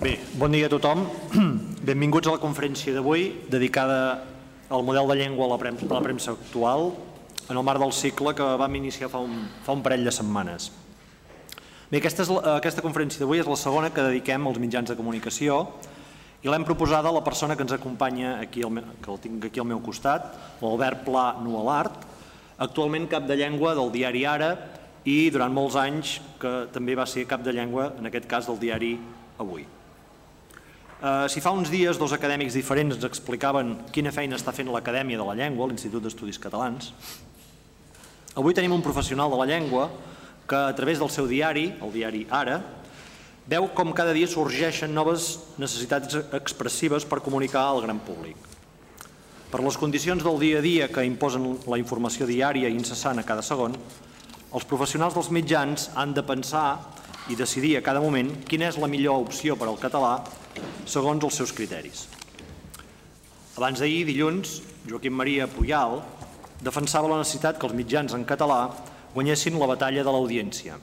Bé, bon dia a tothom. Benvinguts a la conferència d'avui dedicada al model de llengua a la premsa, a la premsa actual en el marc del cicle que vam iniciar fa un, fa un parell de setmanes. Bé, aquesta, és, aquesta conferència d'avui és la segona que dediquem als mitjans de comunicació i l'hem proposada a la persona que ens acompanya aquí, al, que el tinc aquí al meu costat, l'Albert Pla Nualart, actualment cap de llengua del diari Ara i durant molts anys que també va ser cap de llengua, en aquest cas del diari Avui. Uh, si fa uns dies dos acadèmics diferents ens explicaven quina feina està fent l'Acadèmia de la Llengua, l'Institut d'Estudis Catalans, avui tenim un professional de la llengua que a través del seu diari, el diari Ara, veu com cada dia sorgeixen noves necessitats expressives per comunicar al gran públic. Per les condicions del dia a dia que imposen la informació diària i incessant a cada segon, els professionals dels mitjans han de pensar i decidir a cada moment quina és la millor opció per al català segons els seus criteris. Abans d'ahir, dilluns, Joaquim Maria Puyal defensava la necessitat que els mitjans en català guanyessin la batalla de l'audiència.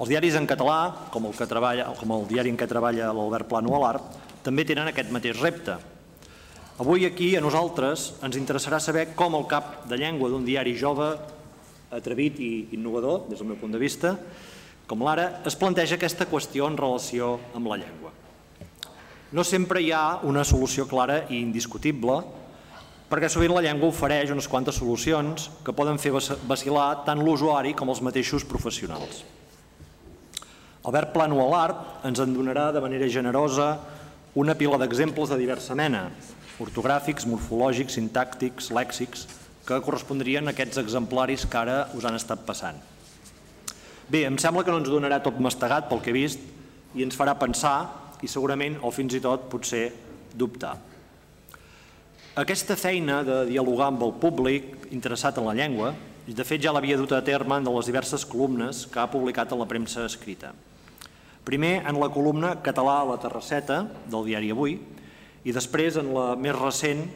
Els diaris en català, com el, que treballa, com el diari en què treballa l'Albert Plano a l'Art, també tenen aquest mateix repte. Avui aquí a nosaltres ens interessarà saber com el cap de llengua d'un diari jove, atrevit i innovador, des del meu punt de vista, com l'ara, es planteja aquesta qüestió en relació amb la llengua. No sempre hi ha una solució clara i indiscutible, perquè sovint la llengua ofereix unes quantes solucions que poden fer vacilar tant l'usuari com els mateixos professionals. Albert Plano a l'Art ens en donarà de manera generosa una pila d'exemples de diversa mena, ortogràfics, morfològics, sintàctics, lèxics, que correspondrien a aquests exemplaris que ara us han estat passant. Bé, em sembla que no ens donarà tot mastegat pel que he vist i ens farà pensar i segurament, o fins i tot, potser dubtar. Aquesta feina de dialogar amb el públic interessat en la llengua, de fet ja l'havia dut a terme en les diverses columnes que ha publicat en la premsa escrita. Primer en la columna Català a la Terrasseta del diari Avui i després en la més recent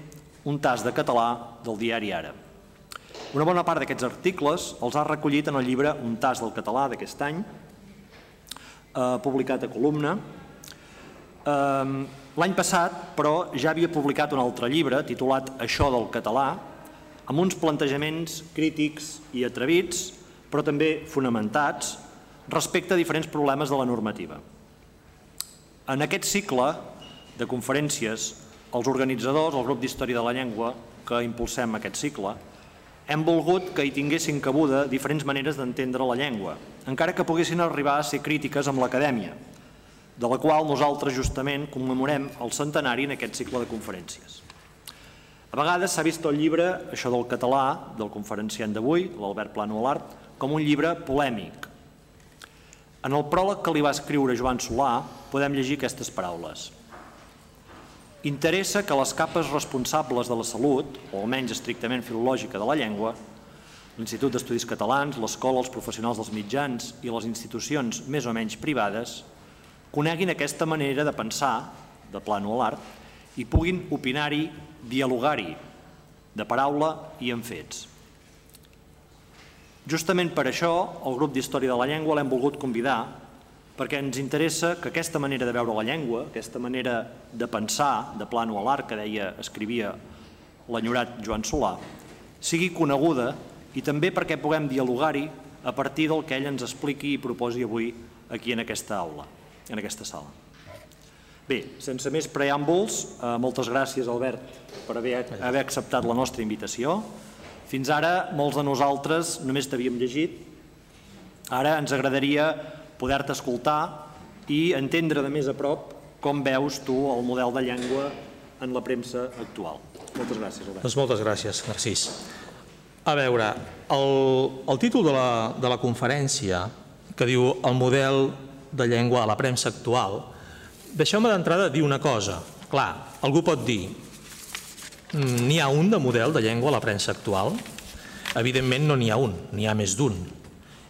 Un tas de català del diari Ara. Una bona part d'aquests articles els ha recollit en el llibre Un tas del català d'aquest any, eh, publicat a columna. Eh, L'any passat, però, ja havia publicat un altre llibre titulat Això del català, amb uns plantejaments crítics i atrevits, però també fonamentats, respecte a diferents problemes de la normativa. En aquest cicle de conferències, els organitzadors, el grup d'Història de la Llengua, que impulsem aquest cicle, hem volgut que hi tinguessin cabuda diferents maneres d'entendre la llengua, encara que poguessin arribar a ser crítiques amb l'acadèmia, de la qual nosaltres justament commemorem el centenari en aquest cicle de conferències. A vegades s'ha vist el llibre, això del català, del conferenciant d'avui, l'Albert Plano Alart, com un llibre polèmic. En el pròleg que li va escriure Joan Solà podem llegir aquestes paraules. Interessa que les capes responsables de la salut, o almenys estrictament filològica de la llengua, l'Institut d'Estudis Catalans, l'escola, els professionals dels mitjans i les institucions més o menys privades, coneguin aquesta manera de pensar, de plano a l'art, i puguin opinar-hi, dialogar-hi, de paraula i en fets. Justament per això, el grup d'Història de la Llengua l'hem volgut convidar perquè ens interessa que aquesta manera de veure la llengua, aquesta manera de pensar, de plano a l'art, que deia, escrivia l'enyorat Joan Solà, sigui coneguda i també perquè puguem dialogar-hi a partir del que ell ens expliqui i proposi avui aquí en aquesta aula, en aquesta sala. Bé, sense més preàmbuls, eh, moltes gràcies, Albert, per haver, haver acceptat la nostra invitació. Fins ara, molts de nosaltres només t'havíem llegit. Ara ens agradaria poder-te escoltar i entendre de més a prop com veus tu el model de llengua en la premsa actual. Moltes gràcies, Albert. Doncs moltes gràcies, Narcís. A veure, el, el títol de la, de la conferència, que diu el model de llengua a la premsa actual, deixeu-me d'entrada dir una cosa. Clar, algú pot dir, "Mm, n'hi ha un de model de llengua a la premsa actual? Evidentment no n'hi ha un, n'hi ha més d'un.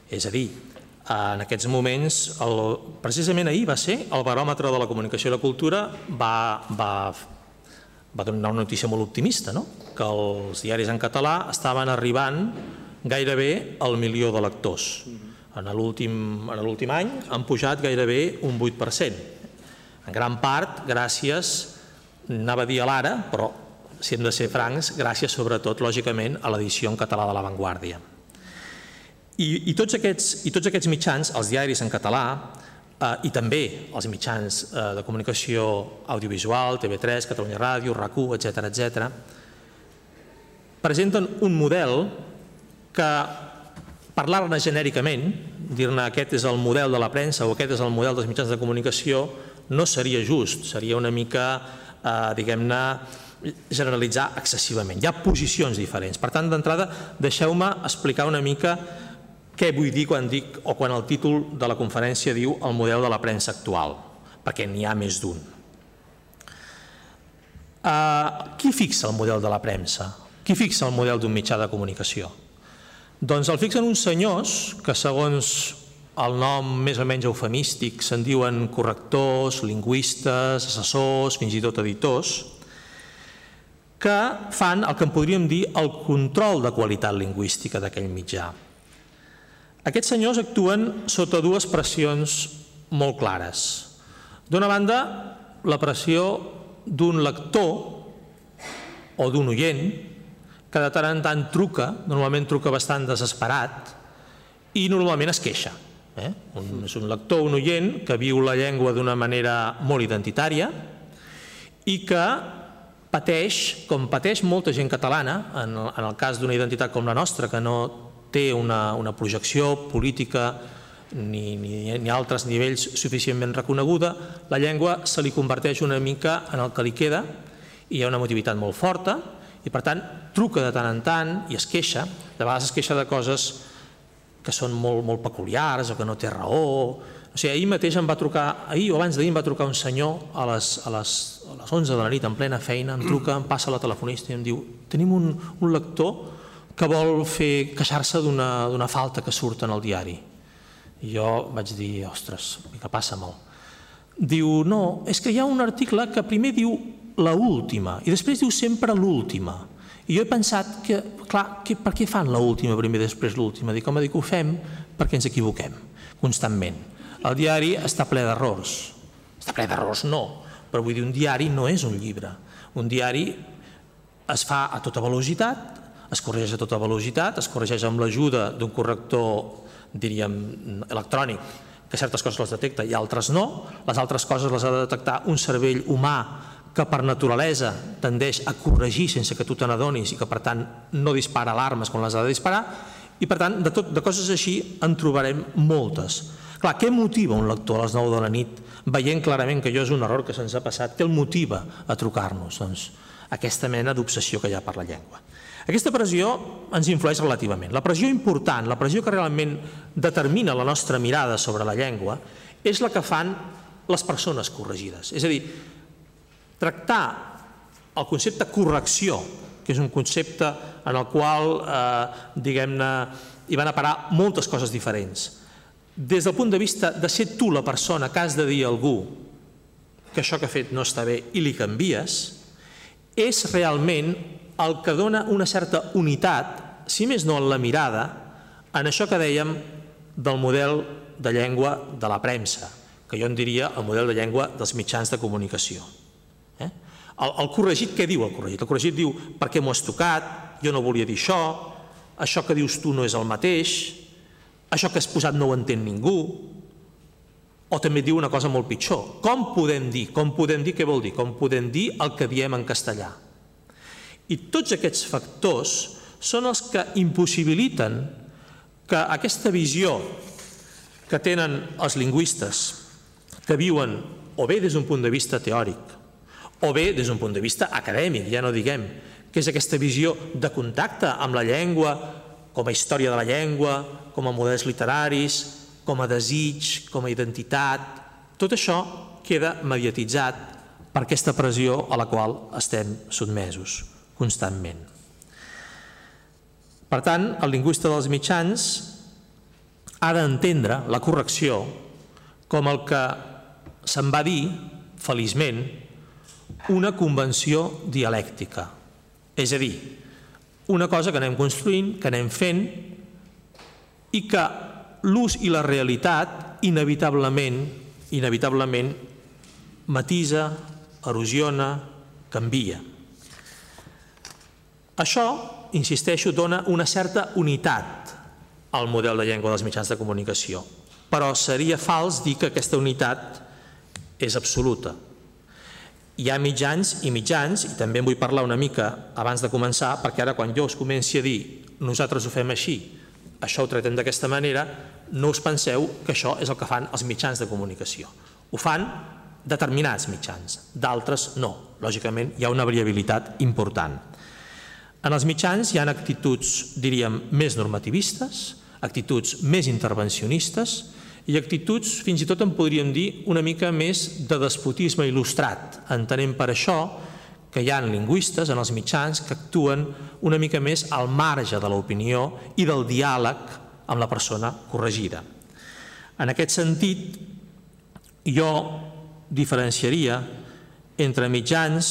És a dir, en aquests moments, el, precisament ahir va ser el baròmetre de la comunicació i la cultura va, va, va donar una notícia molt optimista, no? que els diaris en català estaven arribant gairebé al milió de lectors. En l'últim any han pujat gairebé un 8%. En gran part gràcies, anava a dir a l'ara, però si hem de ser francs, gràcies sobretot, lògicament, a l'edició en català de l'avantguàrdia. I, i, tots aquests, I tots aquests mitjans, els diaris en català, eh, i també els mitjans eh, de comunicació audiovisual, TV3, Catalunya Ràdio, RAC1, etc etc, presenten un model que parlar-ne genèricament, dir-ne aquest és el model de la premsa o aquest és el model dels mitjans de comunicació, no seria just, seria una mica, eh, diguem-ne, generalitzar excessivament. Hi ha posicions diferents. Per tant, d'entrada, deixeu-me explicar una mica què vull dir quan dic o quan el títol de la conferència diu el model de la premsa actual, perquè n'hi ha més d'un. Uh, qui fixa el model de la premsa? Qui fixa el model d'un mitjà de comunicació? Doncs el fixen uns senyors que segons el nom més o menys eufemístic se'n diuen correctors, lingüistes, assessors, fins i tot editors, que fan el que en podríem dir el control de qualitat lingüística d'aquell mitjà. Aquests senyors actuen sota dues pressions molt clares. D'una banda, la pressió d'un lector o d'un oient que de tant en tant truca, normalment truca bastant desesperat, i normalment es queixa. Eh? Un, és un lector, un oient, que viu la llengua d'una manera molt identitària i que pateix, com pateix molta gent catalana, en el, en el cas d'una identitat com la nostra, que no té una, una projecció política ni, ni, ni altres nivells suficientment reconeguda, la llengua se li converteix una mica en el que li queda i hi ha una motivitat molt forta i per tant truca de tant en tant i es queixa, de vegades es queixa de coses que són molt, molt peculiars o que no té raó. O sigui, ahir mateix em va trucar, ahir o abans d'ahir em va trucar un senyor a les, a les a les 11 de la nit en plena feina, em truca, em passa la telefonista i em diu tenim un, un lector que vol fer queixar-se d'una falta que surt en el diari. I jo vaig dir, ostres, que passa mal. Diu, no, és que hi ha un article que primer diu la última i després diu sempre l'última. I jo he pensat que, clar, que, per què fan l'última primer i després l'última? Dic, home, dic, ho fem perquè ens equivoquem constantment. El diari està ple d'errors. Està ple d'errors, no, però vull dir, un diari no és un llibre. Un diari es fa a tota velocitat, es corregeix a tota velocitat, es corregeix amb l'ajuda d'un corrector, diríem, electrònic, que certes coses les detecta i altres no. Les altres coses les ha de detectar un cervell humà que per naturalesa tendeix a corregir sense que tu te n'adonis i que per tant no dispara alarmes quan les ha de disparar i per tant de, tot, de coses així en trobarem moltes. Clar, què motiva un lector a les 9 de la nit veient clarament que allò és un error que se'ns ha passat? Què el motiva a trucar-nos? Doncs aquesta mena d'obsessió que hi ha per la llengua. Aquesta pressió ens influeix relativament. La pressió important, la pressió que realment determina la nostra mirada sobre la llengua, és la que fan les persones corregides. És a dir, tractar el concepte correcció, que és un concepte en el qual, eh, diguem-ne, hi van a parar moltes coses diferents, des del punt de vista de ser tu la persona que has de dir a algú que això que ha fet no està bé i li canvies, és realment el que dona una certa unitat, si més no en la mirada, en això que dèiem del model de llengua de la premsa, que jo en diria el model de llengua dels mitjans de comunicació. Eh? El, el corregit, què diu el corregit? El corregit diu, per què m'ho has tocat? Jo no volia dir això, això que dius tu no és el mateix, això que has posat no ho entén ningú, o també diu una cosa molt pitjor. Com podem dir? Com podem dir què vol dir? Com podem dir el que diem en castellà? I tots aquests factors són els que impossibiliten que aquesta visió que tenen els lingüistes, que viuen o bé des d'un punt de vista teòric, o bé des d'un punt de vista acadèmic, ja no diguem, que és aquesta visió de contacte amb la llengua, com a història de la llengua, com a models literaris, com a desig, com a identitat, tot això queda mediatitzat per aquesta pressió a la qual estem sotmesos constantment. Per tant, el lingüista dels mitjans ha d'entendre la correcció com el que se'n va dir, feliçment, una convenció dialèctica. És a dir, una cosa que anem construint, que anem fent i que l'ús i la realitat inevitablement, inevitablement matisa, erosiona, canvia. Això, insisteixo, dona una certa unitat al model de llengua dels mitjans de comunicació, però seria fals dir que aquesta unitat és absoluta. Hi ha mitjans i mitjans, i també en vull parlar una mica abans de començar, perquè ara quan jo us comenci a dir nosaltres ho fem així, això ho tractem d'aquesta manera, no us penseu que això és el que fan els mitjans de comunicació. Ho fan determinats mitjans, d'altres no. Lògicament hi ha una variabilitat important. En els mitjans hi ha actituds, diríem, més normativistes, actituds més intervencionistes i actituds, fins i tot en podríem dir, una mica més de despotisme il·lustrat. Entenem per això que hi ha lingüistes en els mitjans que actuen una mica més al marge de l'opinió i del diàleg amb la persona corregida. En aquest sentit, jo diferenciaria entre mitjans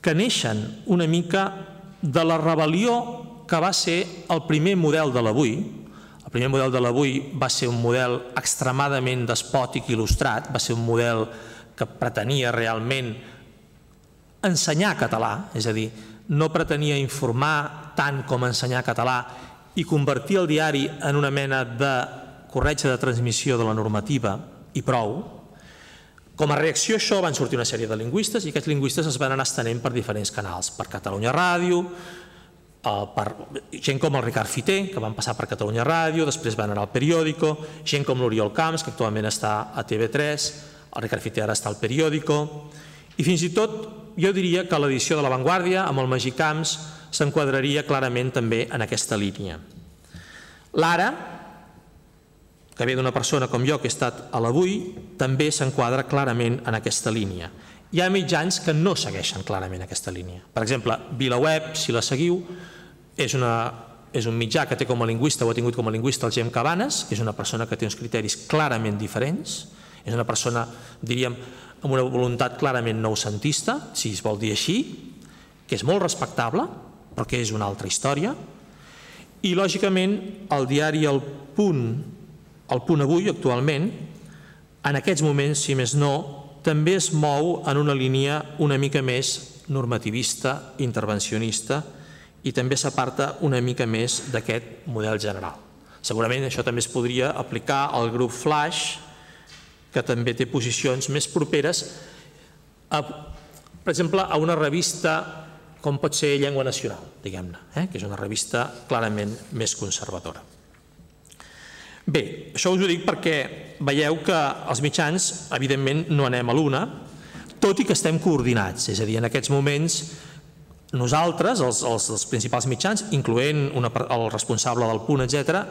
que neixen una mica de la rebel·lió que va ser el primer model de l'avui. El primer model de l'avui va ser un model extremadament despòtic i il·lustrat, va ser un model que pretenia realment ensenyar català, és a dir, no pretenia informar tant com ensenyar català i convertir el diari en una mena de corretge de transmissió de la normativa i prou, com a reacció a això van sortir una sèrie de lingüistes i aquests lingüistes es van anar estenent per diferents canals, per Catalunya Ràdio, eh, per gent com el Ricard Fiter, que van passar per Catalunya Ràdio, després van anar al Periòdico, gent com l'Oriol Camps, que actualment està a TV3, el Ricard Fiter ara està al Periòdico, i fins i tot jo diria que l'edició de La Vanguardia, amb el Magí Camps, s'enquadraria clarament també en aquesta línia. L'Ara, que ve d'una persona com jo que he estat a l'avui, també s'enquadra clarament en aquesta línia. Hi ha mitjans que no segueixen clarament aquesta línia. Per exemple, VilaWeb, si la seguiu, és, una, és un mitjà que té com a lingüista o ha tingut com a lingüista el Gem Cabanes, que és una persona que té uns criteris clarament diferents, és una persona, diríem, amb una voluntat clarament noucentista, si es vol dir així, que és molt respectable, però que és una altra història, i lògicament el diari El Punt el punt avui, actualment, en aquests moments, si més no, també es mou en una línia una mica més normativista, intervencionista i també s'aparta una mica més d'aquest model general. Segurament això també es podria aplicar al grup Flash, que també té posicions més properes, a, per exemple, a una revista com pot ser Llengua Nacional, diguem-ne, eh? que és una revista clarament més conservadora. Bé, això us ho dic perquè veieu que els mitjans, evidentment, no anem a l'una, tot i que estem coordinats, és a dir, en aquests moments nosaltres, els, els, principals mitjans, incloent una, el responsable del punt, etc,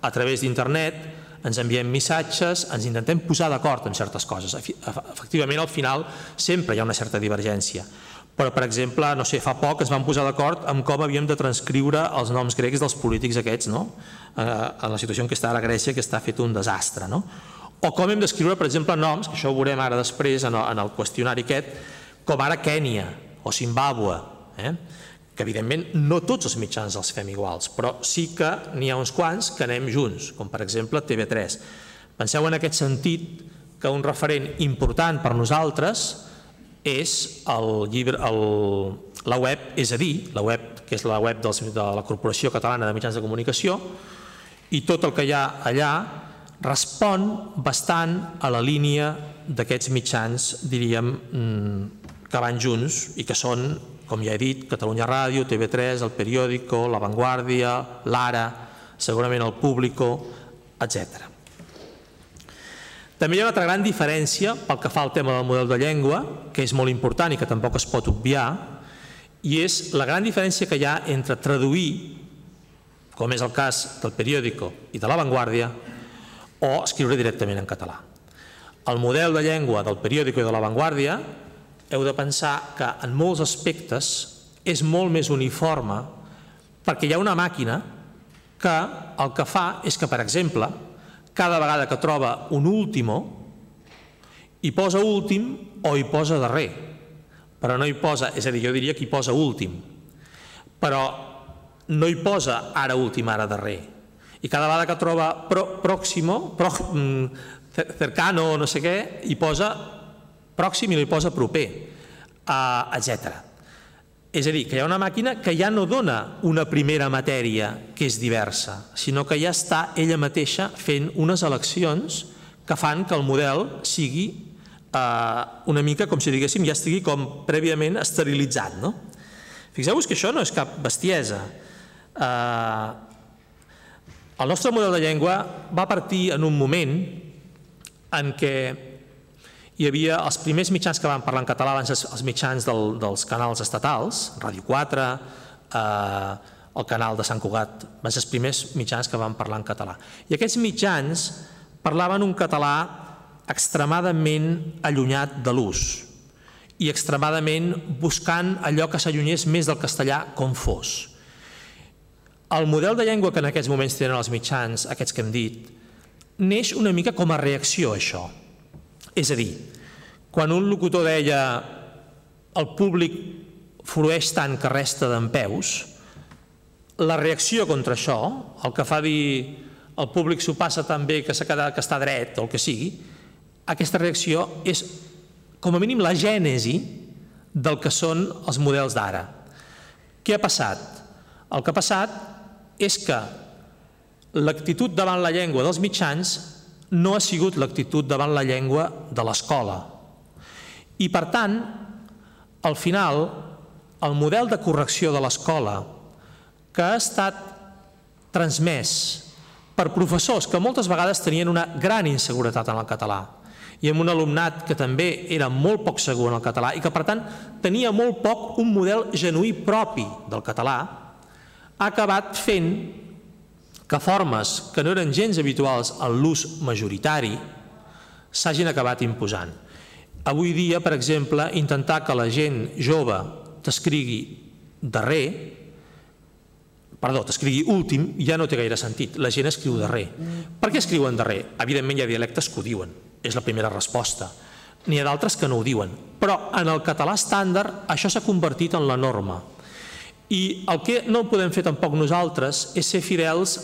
a través d'internet ens enviem missatges, ens intentem posar d'acord en certes coses. Efectivament, al final sempre hi ha una certa divergència. Però, per exemple, no sé, fa poc es van posar d'acord amb com havíem de transcriure els noms grecs dels polítics aquests, no? Eh, en la situació en què està ara Grècia, que està fet un desastre, no? O com hem d'escriure, per exemple, noms, que això ho veurem ara després en el, en el qüestionari aquest, com ara Kènia o Zimbàbue, eh? Que evidentment no tots els mitjans els fem iguals, però sí que n'hi ha uns quants que anem junts, com per exemple TV3. Penseu en aquest sentit que un referent important per nosaltres és el llibre, el, la web, és a dir, la web que és la web dels, de la Corporació Catalana de Mitjans de Comunicació, i tot el que hi ha allà respon bastant a la línia d'aquests mitjans, diríem, mm, que van junts i que són, com ja he dit, Catalunya Ràdio, TV3, El Periòdico, La Vanguardia, l'Ara, segurament el Público, etc. També hi ha una altra gran diferència pel que fa al tema del model de llengua, que és molt important i que tampoc es pot obviar, i és la gran diferència que hi ha entre traduir, com és el cas del periòdico i de l'avantguàrdia, o escriure directament en català. El model de llengua del periòdico i de l'avantguàrdia heu de pensar que en molts aspectes és molt més uniforme perquè hi ha una màquina que el que fa és que, per exemple, cada vegada que troba un último, hi posa últim o hi posa darrer. Però no hi posa, és a dir, jo diria que hi posa últim. Però no hi posa ara últim, ara darrer. I cada vegada que troba pro, mm, cercano, no sé què, hi posa pròxim i li posa proper, etc. És a dir, que hi ha una màquina que ja no dona una primera matèria que és diversa, sinó que ja està ella mateixa fent unes eleccions que fan que el model sigui eh, una mica com si diguéssim ja estigui com prèviament esterilitzat. No? Fixeu-vos que això no és cap bestiesa. Eh, el nostre model de llengua va partir en un moment en què hi havia els primers mitjans que van parlar en català abans els mitjans del, dels canals estatals, Ràdio 4, eh, el canal de Sant Cugat, van ser els primers mitjans que van parlar en català. I aquests mitjans parlaven un català extremadament allunyat de l'ús i extremadament buscant allò que s'allunyés més del castellà com fos. El model de llengua que en aquests moments tenen els mitjans, aquests que hem dit, neix una mica com a reacció a això. És a dir, quan un locutor deia el públic frueix tant que resta d'en peus, la reacció contra això, el que fa dir el públic s'ho passa tan bé que s'ha quedat que està dret o el que sigui, aquesta reacció és com a mínim la gènesi del que són els models d'ara. Què ha passat? El que ha passat és que l'actitud davant la llengua dels mitjans no ha sigut l'actitud davant la llengua de l'escola. I per tant, al final, el model de correcció de l'escola que ha estat transmès per professors que moltes vegades tenien una gran inseguretat en el català i amb un alumnat que també era molt poc segur en el català i que per tant tenia molt poc un model genuí propi del català, ha acabat fent que formes que no eren gens habituals en l'ús majoritari s'hagin acabat imposant. Avui dia, per exemple, intentar que la gent jove t'escrigui darrer perdó, t'escrigui últim, ja no té gaire sentit. La gent escriu darrer. Per què escriuen darrer? Evidentment hi ha dialectes que ho diuen, és la primera resposta. N'hi ha d'altres que no ho diuen. Però en el català estàndard això s'ha convertit en la norma. I el que no podem fer tampoc nosaltres és ser fidels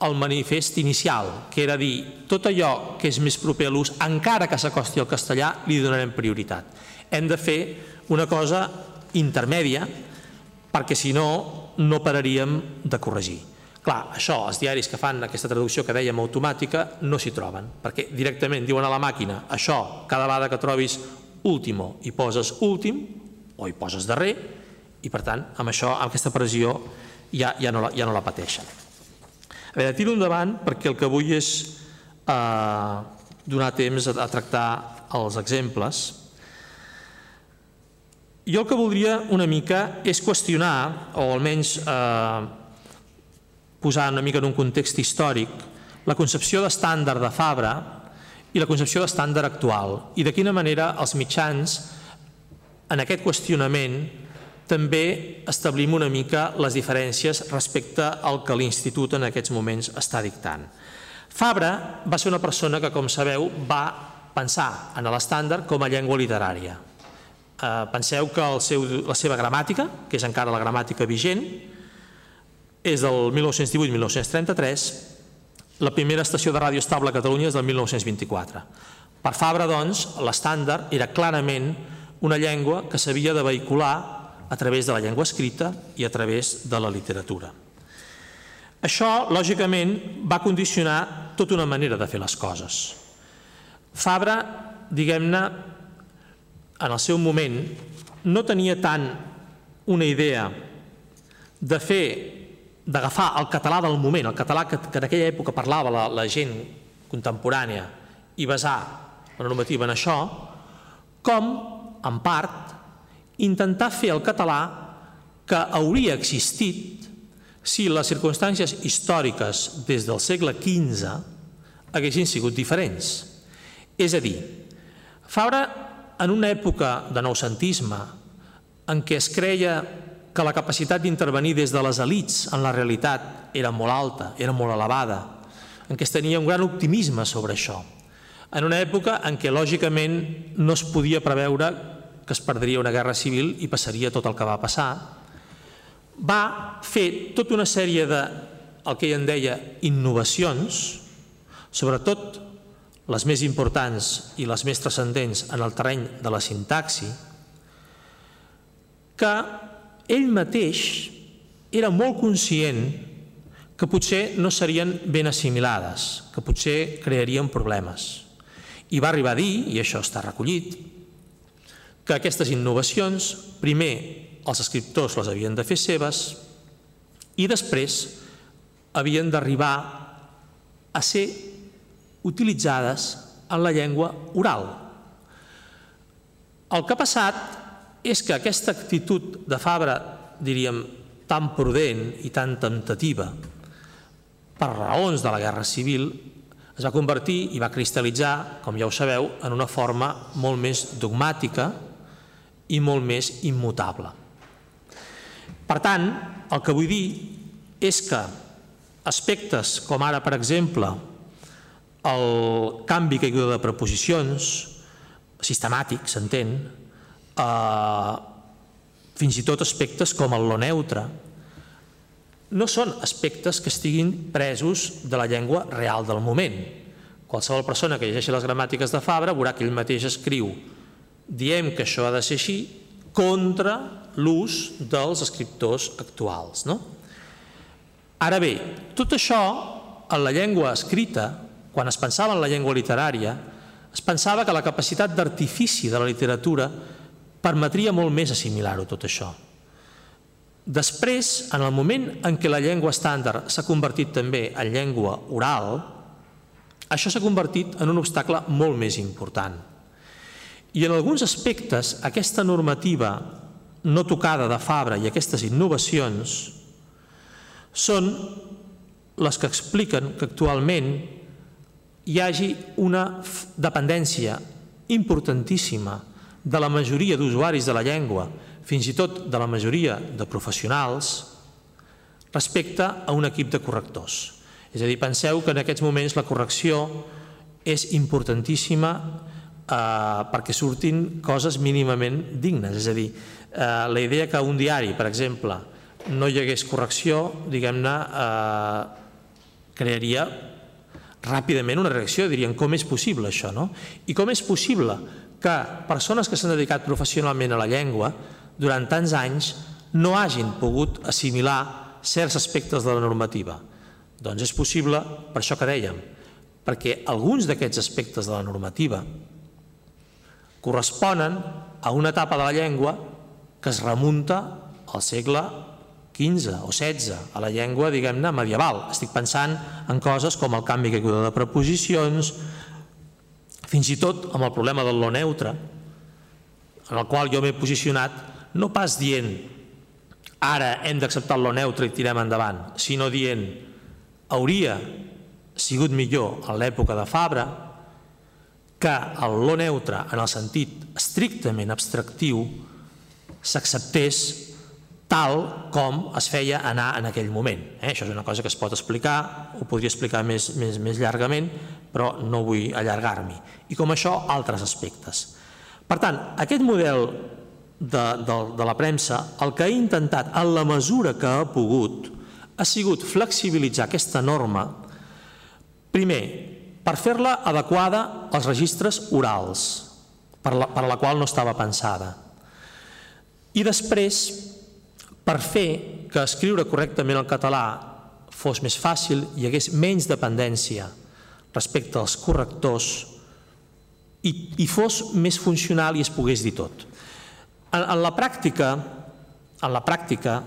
al manifest inicial, que era dir tot allò que és més proper a l'ús, encara que s'acosti al castellà, li donarem prioritat. Hem de fer una cosa intermèdia, perquè si no no pararíem de corregir. Clar, això, els diaris que fan aquesta traducció que dèiem automàtica no s'hi troben, perquè directament diuen a la màquina això, cada vegada que trobis último i poses últim o hi poses darrer i per tant amb això, amb aquesta pressió ja, ja, no, la, ja no la pateixen. A veure, tiro endavant perquè el que vull és eh, donar temps a, a tractar els exemples. Jo el que voldria una mica és qüestionar, o almenys eh, posar una mica en un context històric, la concepció d'estàndard de Fabra i la concepció d'estàndard actual i de quina manera els mitjans en aquest qüestionament també establim una mica les diferències respecte al que l'Institut en aquests moments està dictant. Fabra va ser una persona que, com sabeu, va pensar en l'estàndard com a llengua literària. Eh, penseu que el seu, la seva gramàtica, que és encara la gramàtica vigent, és del 1918-1933, la primera estació de ràdio estable a Catalunya és del 1924. Per Fabra, doncs, l'estàndard era clarament una llengua que s'havia de vehicular a través de la llengua escrita i a través de la literatura. Això, lògicament, va condicionar tota una manera de fer les coses. Fabra, diguem-ne, en el seu moment, no tenia tant una idea de fer, d'agafar el català del moment, el català que, que en aquella època parlava la, la gent contemporània i basar la normativa en això, com, en part, intentar fer el català que hauria existit si les circumstàncies històriques des del segle XV haguessin sigut diferents. És a dir, Fabra en una època de noucentisme en què es creia que la capacitat d'intervenir des de les elites en la realitat era molt alta, era molt elevada, en què es tenia un gran optimisme sobre això, en una època en què lògicament no es podia preveure que es perdria una guerra civil i passaria tot el que va passar, va fer tota una sèrie de el que ell en deia innovacions, sobretot les més importants i les més transcendents en el terreny de la sintaxi, que ell mateix era molt conscient que potser no serien ben assimilades, que potser crearien problemes. I va arribar a dir, i això està recollit, que aquestes innovacions primer els escriptors les havien de fer seves i després havien d'arribar a ser utilitzades en la llengua oral. El que ha passat és que aquesta actitud de Fabra, diríem, tan prudent i tan temptativa, per raons de la Guerra Civil, es va convertir i va cristal·litzar, com ja ho sabeu, en una forma molt més dogmàtica i molt més immutable. Per tant, el que vull dir és que aspectes com ara, per exemple, el canvi caiguda de preposicions, sistemàtic, s'entén, eh, fins i tot aspectes com el lo neutre, no són aspectes que estiguin presos de la llengua real del moment. Qualsevol persona que llegeixi les gramàtiques de Fabra veurà que ell mateix escriu diem que això ha de ser així contra l'ús dels escriptors actuals. No? Ara bé, tot això en la llengua escrita quan es pensava en la llengua literària, es pensava que la capacitat d'artifici de la literatura permetria molt més assimilar-ho tot això. Després, en el moment en què la llengua estàndard s'ha convertit també en llengua oral, això s'ha convertit en un obstacle molt més important. I en alguns aspectes, aquesta normativa no tocada de Fabra i aquestes innovacions són les que expliquen que actualment hi hagi una dependència importantíssima de la majoria d'usuaris de la llengua, fins i tot de la majoria de professionals, respecte a un equip de correctors. És a dir, penseu que en aquests moments la correcció és importantíssima eh, perquè surtin coses mínimament dignes. És a dir, eh, la idea que un diari, per exemple, no hi hagués correcció, diguem-ne, eh, crearia ràpidament una reacció, dirien com és possible això, no? I com és possible que persones que s'han dedicat professionalment a la llengua durant tants anys no hagin pogut assimilar certs aspectes de la normativa? Doncs és possible, per això que dèiem, perquè alguns d'aquests aspectes de la normativa corresponen a una etapa de la llengua que es remunta al segle 15 o 16 a la llengua, diguem-ne, medieval. Estic pensant en coses com el canvi que de preposicions, fins i tot amb el problema del lo neutre, en el qual jo m'he posicionat no pas dient ara hem d'acceptar lo neutre i tirem endavant, sinó dient hauria sigut millor en l'època de Fabra que el lo neutre en el sentit estrictament abstractiu s'acceptés tal com es feia anar en aquell moment. Eh? Això és una cosa que es pot explicar, ho podria explicar més, més, més llargament, però no vull allargar-m'hi. I com això, altres aspectes. Per tant, aquest model de, de, de la premsa, el que ha intentat, en la mesura que ha pogut, ha sigut flexibilitzar aquesta norma, primer, per fer-la adequada als registres orals, per la, per la qual no estava pensada. I després, per fer que escriure correctament el català fos més fàcil, hi hagués menys dependència respecte als correctors i, i fos més funcional i es pogués dir tot. En, en la pràctica, en la pràctica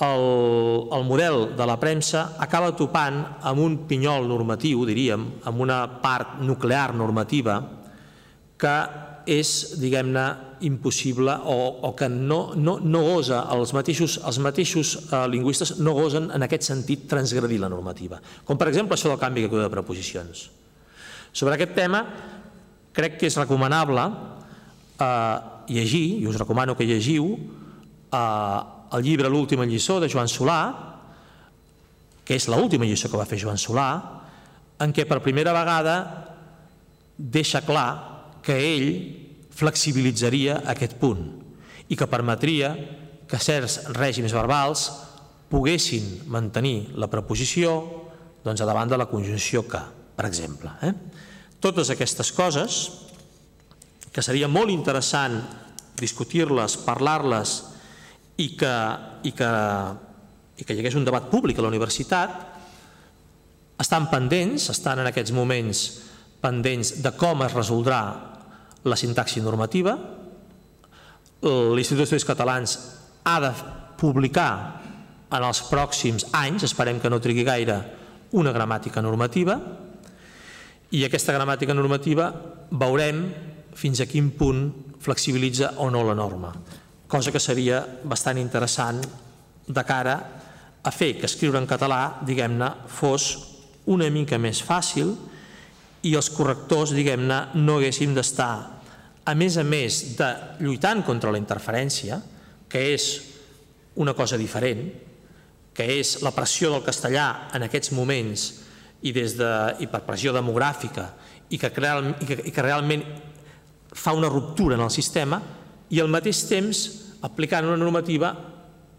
el, el model de la premsa acaba topant amb un pinyol normatiu, diríem, amb una part nuclear normativa que és, diguem-ne, impossible o, o que no, no, no gosa, els mateixos, els mateixos eh, lingüistes no gosen en aquest sentit transgredir la normativa. Com per exemple això del canvi de preposicions. Sobre aquest tema crec que és recomanable eh, llegir, i us recomano que llegiu, eh, el llibre L'última lliçó de Joan Solà, que és l'última lliçó que va fer Joan Solà, en què per primera vegada deixa clar que ell flexibilitzaria aquest punt i que permetria que certs règims verbals poguessin mantenir la preposició doncs, a davant de la conjunció que, per exemple. Eh? Totes aquestes coses, que seria molt interessant discutir-les, parlar-les i que, i, que, i que hi hagués un debat públic a la universitat, estan pendents, estan en aquests moments pendents de com es resoldrà la sintaxi normativa. L'Institut d'Estudis Catalans ha de publicar en els pròxims anys, esperem que no trigui gaire, una gramàtica normativa i aquesta gramàtica normativa veurem fins a quin punt flexibilitza o no la norma, cosa que seria bastant interessant de cara a fer que escriure en català, diguem-ne, fos una mica més fàcil i els correctors, diguem-ne, no haguéssim d'estar, a més a més de lluitant contra la interferència, que és una cosa diferent, que és la pressió del castellà en aquests moments i, des de, i per pressió demogràfica i que, i que realment fa una ruptura en el sistema i al mateix temps aplicant una normativa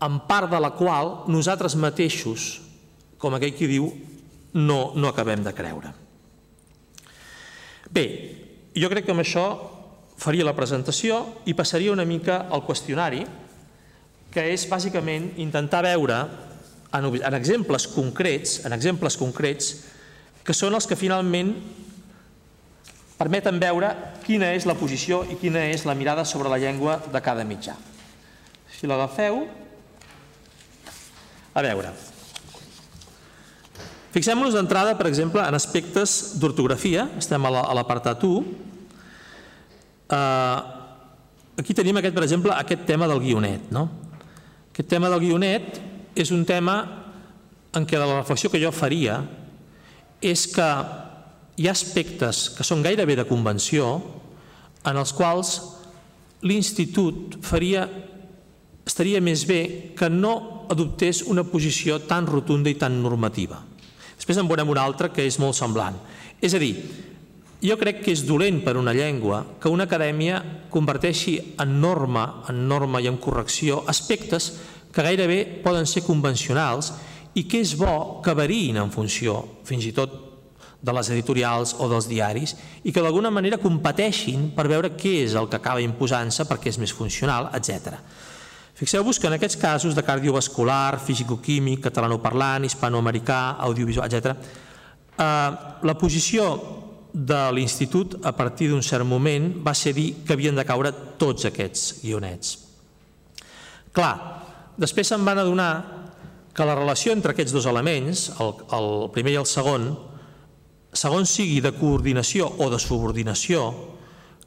en part de la qual nosaltres mateixos, com aquell qui diu, no, no acabem de creure. Bé, jo crec que amb això faria la presentació i passaria una mica al qüestionari, que és bàsicament intentar veure en, en exemples concrets, en exemples concrets, que són els que finalment permeten veure quina és la posició i quina és la mirada sobre la llengua de cada mitjà. Si l'agafeu, a veure, fixem-nos d'entrada, per exemple, en aspectes d'ortografia, estem a l'apartat 1, eh, aquí tenim aquest, per exemple, aquest tema del guionet. No? Aquest tema del guionet és un tema en què la reflexió que jo faria és que hi ha aspectes que són gairebé de convenció en els quals l'institut faria, estaria més bé que no adoptés una posició tan rotunda i tan normativa. Després en veurem una altra que és molt semblant. És a dir, jo crec que és dolent per una llengua que una acadèmia converteixi en norma, en norma i en correcció aspectes que gairebé poden ser convencionals i que és bo que variïn en funció, fins i tot, de les editorials o dels diaris i que d'alguna manera competeixin per veure què és el que acaba imposant-se perquè és més funcional, etc. Fixeu-vos que en aquests casos de cardiovascular, físico-químic, catalanoparlant, hispanoamericà, audiovisual, etc., eh, la posició de l'institut a partir d'un cert moment va ser dir que havien de caure tots aquests guionets. Clar, Després se'n van adonar que la relació entre aquests dos elements, el, el primer i el segon, segons sigui de coordinació o de subordinació,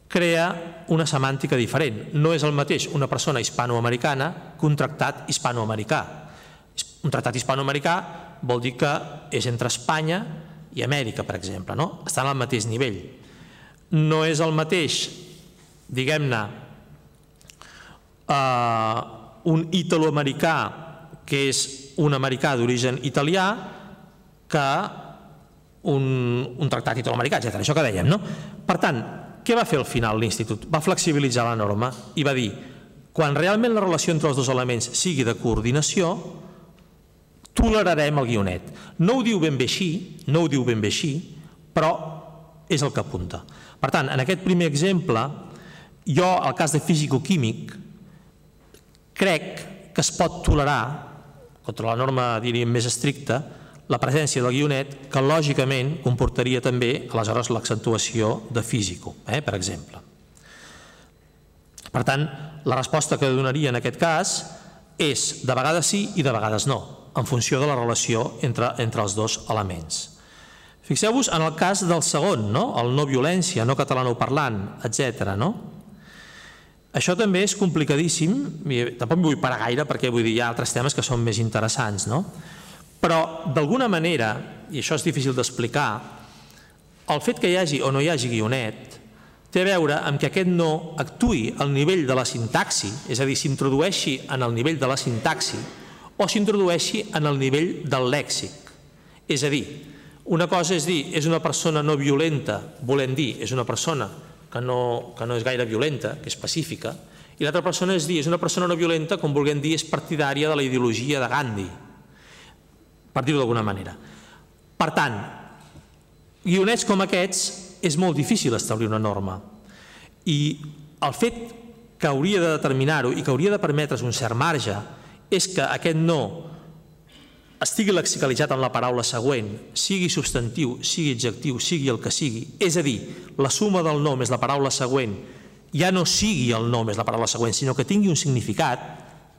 crea una semàntica diferent. No és el mateix una persona hispanoamericana que un tractat hispanoamericà. Un tractat hispanoamericà vol dir que és entre Espanya i Amèrica, per exemple, no? estan al mateix nivell. No és el mateix, diguem-ne, eh, un italoamericà que és un americà d'origen italià que un, un tractat italoamericà, etc. Això que dèiem, no? Per tant, què va fer al final l'Institut? Va flexibilitzar la norma i va dir quan realment la relació entre els dos elements sigui de coordinació, tolerarem el guionet. No ho diu ben bé així, no ho diu ben bé així, però és el que apunta. Per tant, en aquest primer exemple, jo, al cas de físico-químic, Crec que es pot tolerar, contra la norma diríem més estricta, la presència del guionet que lògicament comportaria també aleshores l'accentuació de físico, eh, per exemple. Per tant, la resposta que donaria en aquest cas és de vegades sí i de vegades no, en funció de la relació entre, entre els dos elements. Fixeu-vos en el cas del segon, no? el no violència, no catalanoparlant, etc. No? Això també és complicadíssim, tampoc m'hi vull parar gaire perquè vull dir, hi ha altres temes que són més interessants, no? Però, d'alguna manera, i això és difícil d'explicar, el fet que hi hagi o no hi hagi guionet té a veure amb que aquest no actui al nivell de la sintaxi, és a dir, s'introdueixi en el nivell de la sintaxi o s'introdueixi en el nivell del lèxic. És a dir, una cosa és dir, és una persona no violenta, volem dir, és una persona que no, que no és gaire violenta, que és pacífica, i l'altra persona és dir, és una persona no violenta, com vulguem dir, és partidària de la ideologia de Gandhi, per dir-ho d'alguna manera. Per tant, guionets com aquests és molt difícil establir una norma. I el fet que hauria de determinar-ho i que hauria de permetre's un cert marge és que aquest no estigui lexicalitzat en la paraula següent, sigui substantiu, sigui adjectiu, sigui el que sigui, és a dir, la suma del nom és la paraula següent, ja no sigui el nom és la paraula següent, sinó que tingui un significat,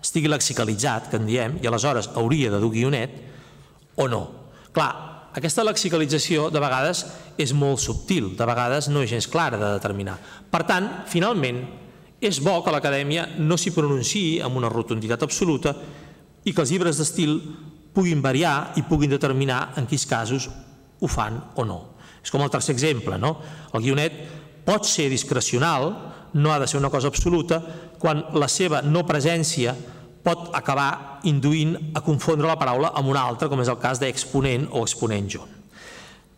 estigui lexicalitzat, que en diem, i aleshores hauria de dur guionet, o no. Clar, aquesta lexicalització de vegades és molt subtil, de vegades no és gens clara de determinar. Per tant, finalment, és bo que l'acadèmia no s'hi pronunciï amb una rotunditat absoluta i que els llibres d'estil puguin variar i puguin determinar en quins casos ho fan o no. És com el tercer exemple, no? El guionet pot ser discrecional, no ha de ser una cosa absoluta, quan la seva no presència pot acabar induint a confondre la paraula amb una altra, com és el cas d'exponent o exponent junt.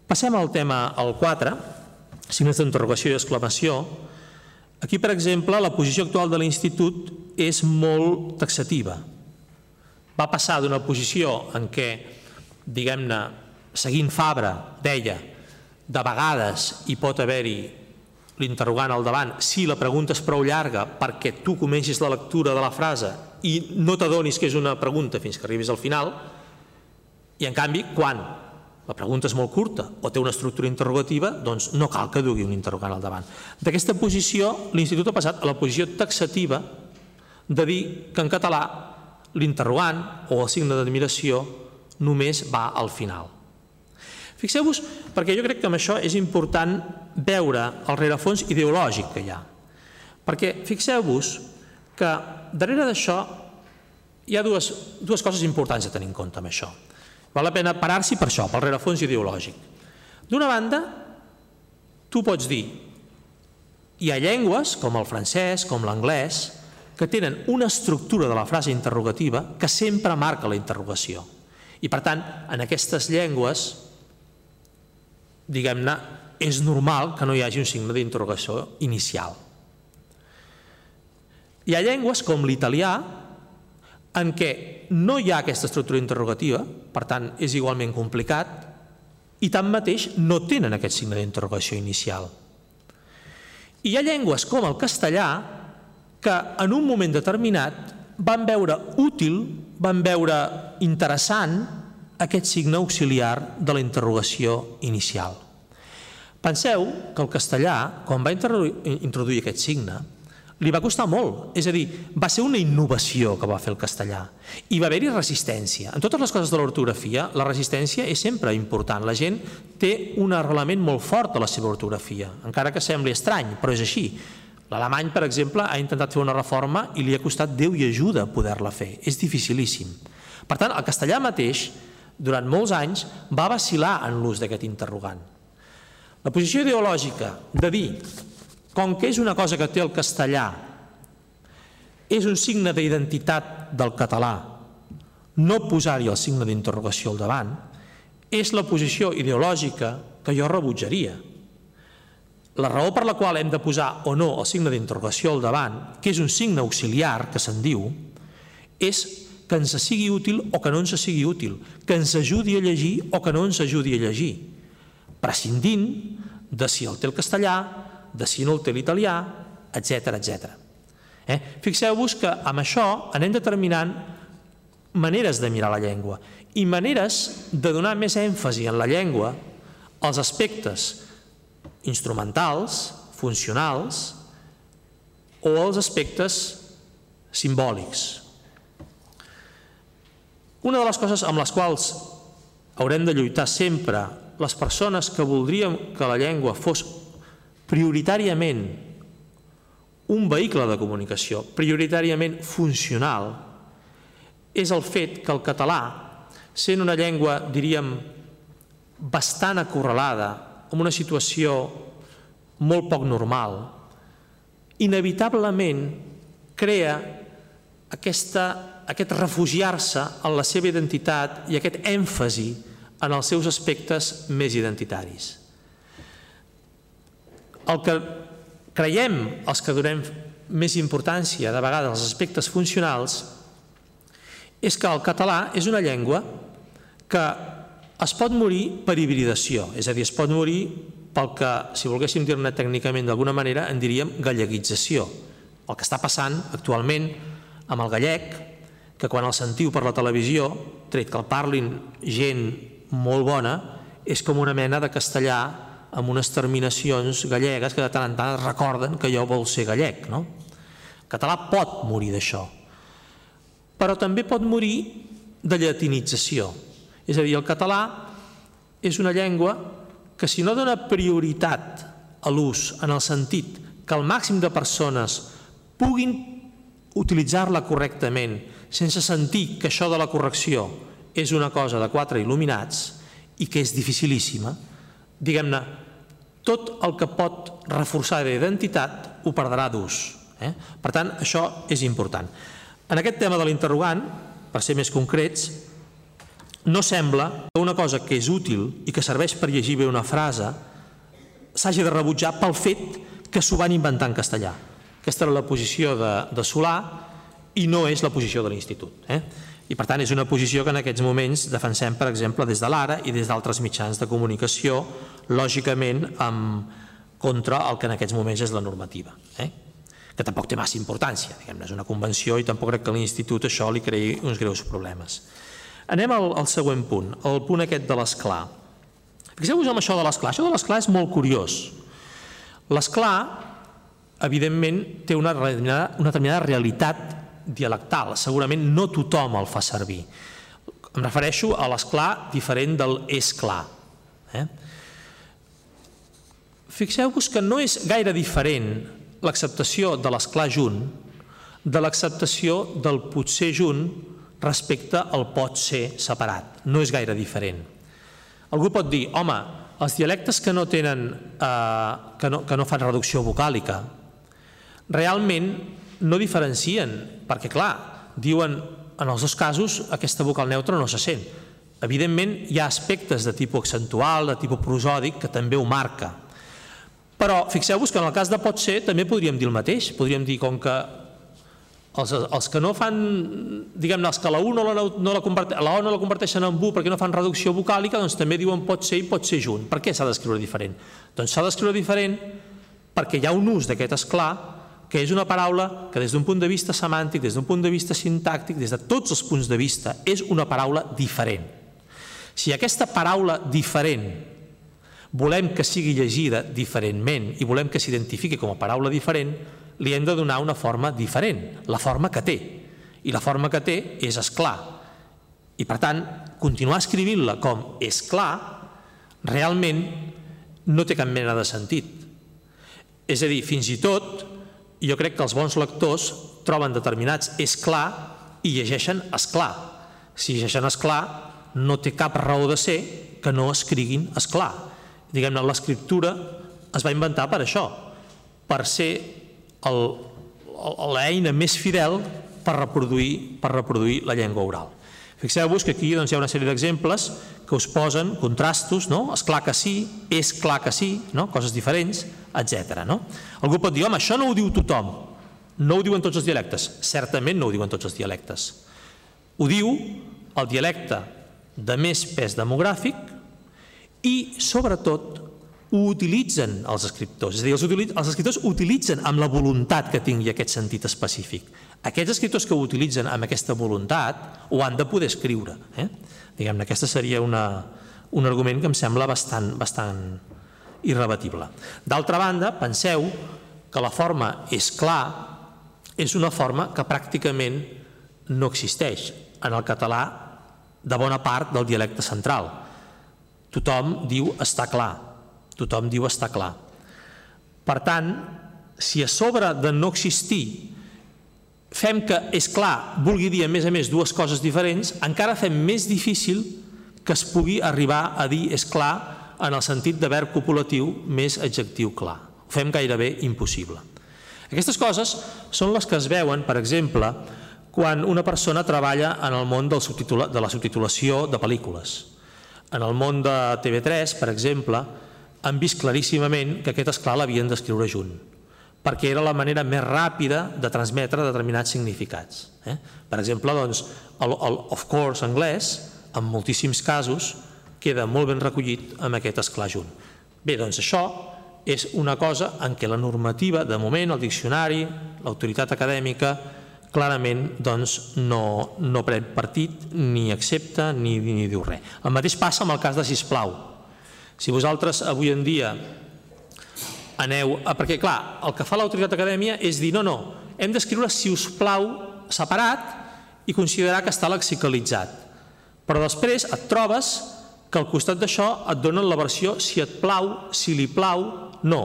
Passem al tema al 4, signes d'interrogació i exclamació. Aquí, per exemple, la posició actual de l'Institut és molt taxativa va passar d'una posició en què, diguem-ne, seguint Fabra, deia, de vegades hi pot haver-hi l'interrogant al davant si la pregunta és prou llarga perquè tu comencis la lectura de la frase i no t'adonis que és una pregunta fins que arribis al final, i en canvi, quan la pregunta és molt curta o té una estructura interrogativa, doncs no cal que dugui un interrogant al davant. D'aquesta posició, l'Institut ha passat a la posició taxativa de dir que en català l'interrogant o el signe d'admiració només va al final. Fixeu-vos, perquè jo crec que amb això és important veure el rerefons ideològic que hi ha. Perquè fixeu-vos que darrere d'això hi ha dues, dues coses importants a tenir en compte amb això. Val la pena parar-s'hi per això, pel rerefons ideològic. D'una banda, tu pots dir hi ha llengües, com el francès, com l'anglès, que tenen una estructura de la frase interrogativa que sempre marca la interrogació. I per tant, en aquestes llengües, diguem-ne, és normal que no hi hagi un signe d'interrogació inicial. Hi ha llengües com l'italià en què no hi ha aquesta estructura interrogativa, per tant és igualment complicat, i tanmateix no tenen aquest signe d'interrogació inicial. I hi ha llengües com el castellà que en un moment determinat van veure útil, van veure interessant aquest signe auxiliar de la interrogació inicial. Penseu que el castellà, quan va introduir aquest signe, li va costar molt, és a dir, va ser una innovació que va fer el castellà i va haver-hi resistència. En totes les coses de l'ortografia, la resistència és sempre important. La gent té un arrelament molt fort a la seva ortografia, encara que sembli estrany, però és així. L'alemany, per exemple, ha intentat fer una reforma i li ha costat Déu i ajuda poder-la fer. És dificilíssim. Per tant, el castellà mateix, durant molts anys, va vacilar en l'ús d'aquest interrogant. La posició ideològica de dir, com que és una cosa que té el castellà, és un signe d'identitat del català, no posar-hi el signe d'interrogació al davant, és la posició ideològica que jo rebutjaria. La raó per la qual hem de posar o no el signe d'interrogació al davant, que és un signe auxiliar, que se'n diu, és que ens sigui útil o que no ens sigui útil, que ens ajudi a llegir o que no ens ajudi a llegir, prescindint de si el té el castellà, de si no el té l'italià, etc etc. Eh? Fixeu-vos que amb això anem determinant maneres de mirar la llengua i maneres de donar més èmfasi en la llengua als aspectes instrumentals, funcionals, o els aspectes simbòlics. Una de les coses amb les quals haurem de lluitar sempre les persones que voldríem que la llengua fos prioritàriament un vehicle de comunicació, prioritàriament funcional, és el fet que el català, sent una llengua, diríem, bastant acorralada, en una situació molt poc normal, inevitablement crea aquesta, aquest refugiar-se en la seva identitat i aquest èmfasi en els seus aspectes més identitaris. El que creiem els que donem més importància de vegades als aspectes funcionals és que el català és una llengua que es pot morir per hibridació, és a dir, es pot morir pel que, si volguéssim dir-ne tècnicament d'alguna manera, en diríem galleguització. El que està passant actualment amb el gallec, que quan el sentiu per la televisió, tret que el parlin gent molt bona, és com una mena de castellà amb unes terminacions gallegues que de tant en tant recorden que allò vol ser gallec. No? El català pot morir d'això, però també pot morir de llatinització. És a dir, el català és una llengua que si no dona prioritat a l'ús en el sentit que el màxim de persones puguin utilitzar-la correctament sense sentir que això de la correcció és una cosa de quatre il·luminats i que és dificilíssima, diguem-ne, tot el que pot reforçar l'identitat ho perdrà d'ús. Eh? Per tant, això és important. En aquest tema de l'interrogant, per ser més concrets, no sembla que una cosa que és útil i que serveix per llegir bé una frase s'hagi de rebutjar pel fet que s'ho van inventar en castellà. Aquesta era la posició de, de Solà i no és la posició de l'Institut. Eh? I per tant és una posició que en aquests moments defensem, per exemple, des de l'ARA i des d'altres mitjans de comunicació, lògicament amb, contra el que en aquests moments és la normativa. Eh? que tampoc té massa importància, diguem és una convenció i tampoc crec que l'Institut això li creï uns greus problemes. Anem al, al següent punt, el punt aquest de l'esclar. Fixeu-vos en això de l'esclar. Això de l'esclar és molt curiós. L'esclar, evidentment, té una una determinada realitat dialectal. Segurament no tothom el fa servir. Em refereixo a l'esclar diferent del és clar. Eh? Fixeu-vos que no és gaire diferent l'acceptació de l'esclar junt de l'acceptació del potser junt respecte al pot ser separat. No és gaire diferent. Algú pot dir, home, els dialectes que no tenen, eh, que, no, que no fan reducció vocàlica, realment no diferencien, perquè clar, diuen en els dos casos aquesta vocal neutra no se sent. Evidentment hi ha aspectes de tipus accentual, de tipus prosòdic, que també ho marca. Però fixeu-vos que en el cas de pot ser també podríem dir el mateix. Podríem dir com que els, els que no fan, diguem-ne, els que la U no la, no la, converte, la O no la converteixen en U perquè no fan reducció vocàlica, doncs també diuen pot ser i pot ser junt. Per què s'ha d'escriure diferent? Doncs s'ha d'escriure diferent perquè hi ha un ús d'aquest esclar que és una paraula que des d'un punt de vista semàntic, des d'un punt de vista sintàctic, des de tots els punts de vista, és una paraula diferent. Si aquesta paraula diferent volem que sigui llegida diferentment i volem que s'identifiqui com a paraula diferent, li hem de donar una forma diferent, la forma que té. I la forma que té és esclar. I per tant, continuar escrivint-la com és clar, realment no té cap mena de sentit. És a dir, fins i tot jo crec que els bons lectors troben determinats és clar i llegeixen esclar. Si llegeixen esclar, no té cap raó de ser que no escriguin esclar. Diguem-ne, l'escriptura es va inventar per això, per ser l'eina més fidel per reproduir, per reproduir la llengua oral. Fixeu-vos que aquí doncs, hi ha una sèrie d'exemples que us posen contrastos, no? és clar que sí, és clar que sí, no? coses diferents, etc. No? Algú pot dir, home, això no ho diu tothom, no ho diuen tots els dialectes. Certament no ho diuen tots els dialectes. Ho diu el dialecte de més pes demogràfic i, sobretot, ho utilitzen els escriptors. És a dir, els, els escriptors utilitzen amb la voluntat que tingui aquest sentit específic. Aquests escriptors que ho utilitzen amb aquesta voluntat ho han de poder escriure. Eh? Diguem-ne, aquesta seria una, un argument que em sembla bastant, bastant irrebatible. D'altra banda, penseu que la forma és clar és una forma que pràcticament no existeix en el català de bona part del dialecte central. Tothom diu està clar, tothom diu està clar. Per tant, si a sobre de no existir fem que, és clar, vulgui dir a més a més dues coses diferents, encara fem més difícil que es pugui arribar a dir és clar en el sentit de verb copulatiu més adjectiu clar. Ho fem gairebé impossible. Aquestes coses són les que es veuen, per exemple, quan una persona treballa en el món del de la subtitulació de pel·lícules. En el món de TV3, per exemple, han vist claríssimament que aquest esclar l'havien d'escriure junt perquè era la manera més ràpida de transmetre determinats significats. Eh? Per exemple, doncs, el of course anglès en moltíssims casos, queda molt ben recollit amb aquest esclar junt. Bé, doncs això és una cosa en què la normativa, de moment, el diccionari, l'autoritat acadèmica, clarament doncs, no, no pren partit, ni accepta, ni, ni diu res. El mateix passa amb el cas de Sisplau. Si vosaltres avui en dia aneu... Perquè, clar, el que fa l'autoritat acadèmia és dir no, no, hem d'escriure si us plau separat i considerar que està lexicalitzat. Però després et trobes que al costat d'això et donen la versió si et plau, si li plau, no.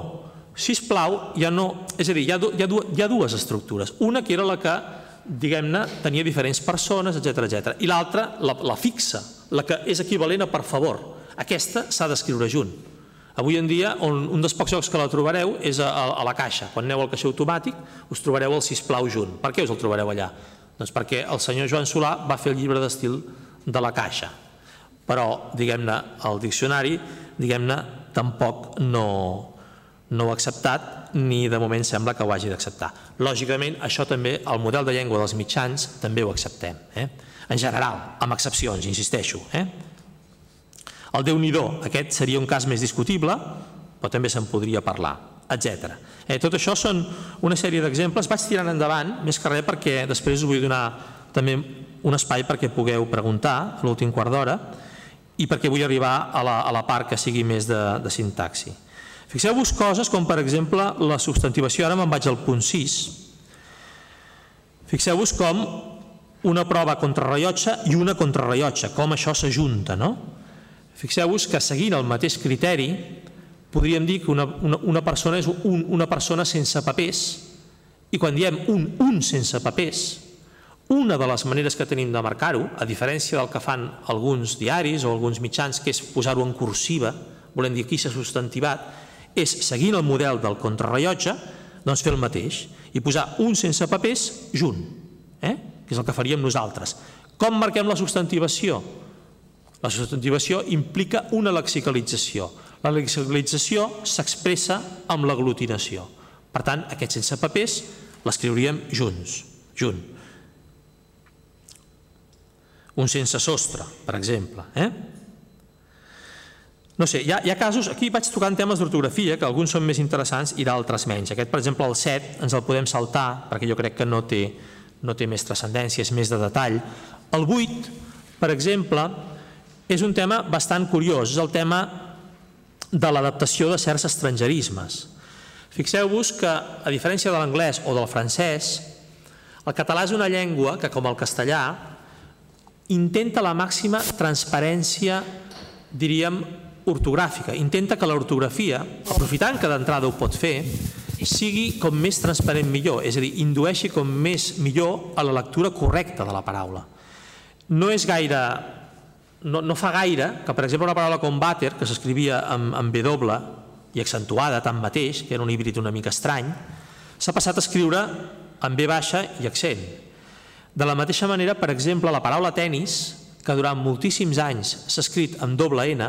Si es plau, ja no... És a dir, hi ha, hi ha, hi ha dues estructures. Una que era la que, diguem-ne, tenia diferents persones, etc etc. I l'altra, la, la fixa, la que és equivalent a per favor. Aquesta s'ha d'escriure junt. Avui en dia, on, un dels pocs llocs que la trobareu és a, a, a la caixa. Quan aneu al caixer automàtic, us trobareu el sisplau junt. Per què us el trobareu allà? Doncs perquè el senyor Joan Solà va fer el llibre d'estil de la caixa però, diguem-ne, el diccionari, diguem-ne, tampoc no, no ho ha acceptat ni de moment sembla que ho hagi d'acceptar. Lògicament, això també, el model de llengua dels mitjans, també ho acceptem. Eh? En general, amb excepcions, insisteixo. Eh? El déu nhi aquest seria un cas més discutible, però també se'n podria parlar, etc. Eh, tot això són una sèrie d'exemples. Vaig tirant endavant, més que res perquè després us vull donar també un espai perquè pugueu preguntar a l'últim quart d'hora i perquè vull arribar a la, a la part que sigui més de, de sintaxi. Fixeu-vos coses com, per exemple, la substantivació. Ara me'n vaig al punt 6. Fixeu-vos com una prova contrarrellotge i una contrarrellotge, com això s'ajunta, no? Fixeu-vos que seguint el mateix criteri podríem dir que una, una, una persona és un, una persona sense papers i quan diem un un sense papers una de les maneres que tenim de marcar-ho, a diferència del que fan alguns diaris o alguns mitjans, que és posar-ho en cursiva, volem dir aquí s'ha substantivat, és, seguint el model del contrarrellotge, doncs fer el mateix i posar un sense papers junt, eh? que és el que faríem nosaltres. Com marquem la substantivació? La substantivació implica una lexicalització. La lexicalització s'expressa amb l'aglutinació. Per tant, aquest sense papers l'escriuríem junts, junt un sense sostre, per exemple. Eh? No sé, hi ha, casos, aquí vaig tocant temes d'ortografia, que alguns són més interessants i d'altres menys. Aquest, per exemple, el 7, ens el podem saltar, perquè jo crec que no té, no té més transcendència, és més de detall. El 8, per exemple, és un tema bastant curiós, és el tema de l'adaptació de certs estrangerismes. Fixeu-vos que, a diferència de l'anglès o del francès, el català és una llengua que, com el castellà, intenta la màxima transparència, diríem, ortogràfica. Intenta que l'ortografia, aprofitant que d'entrada ho pot fer, sigui com més transparent millor, és a dir, indueixi com més millor a la lectura correcta de la paraula. No és gaire no, no fa gaire que, per exemple, una paraula com vàter, que s'escrivia amb, amb W i accentuada tanmateix, que era un híbrid una mica estrany, s'ha passat a escriure amb B baixa i accent. De la mateixa manera, per exemple, la paraula tennis, que durant moltíssims anys s'ha escrit amb doble N,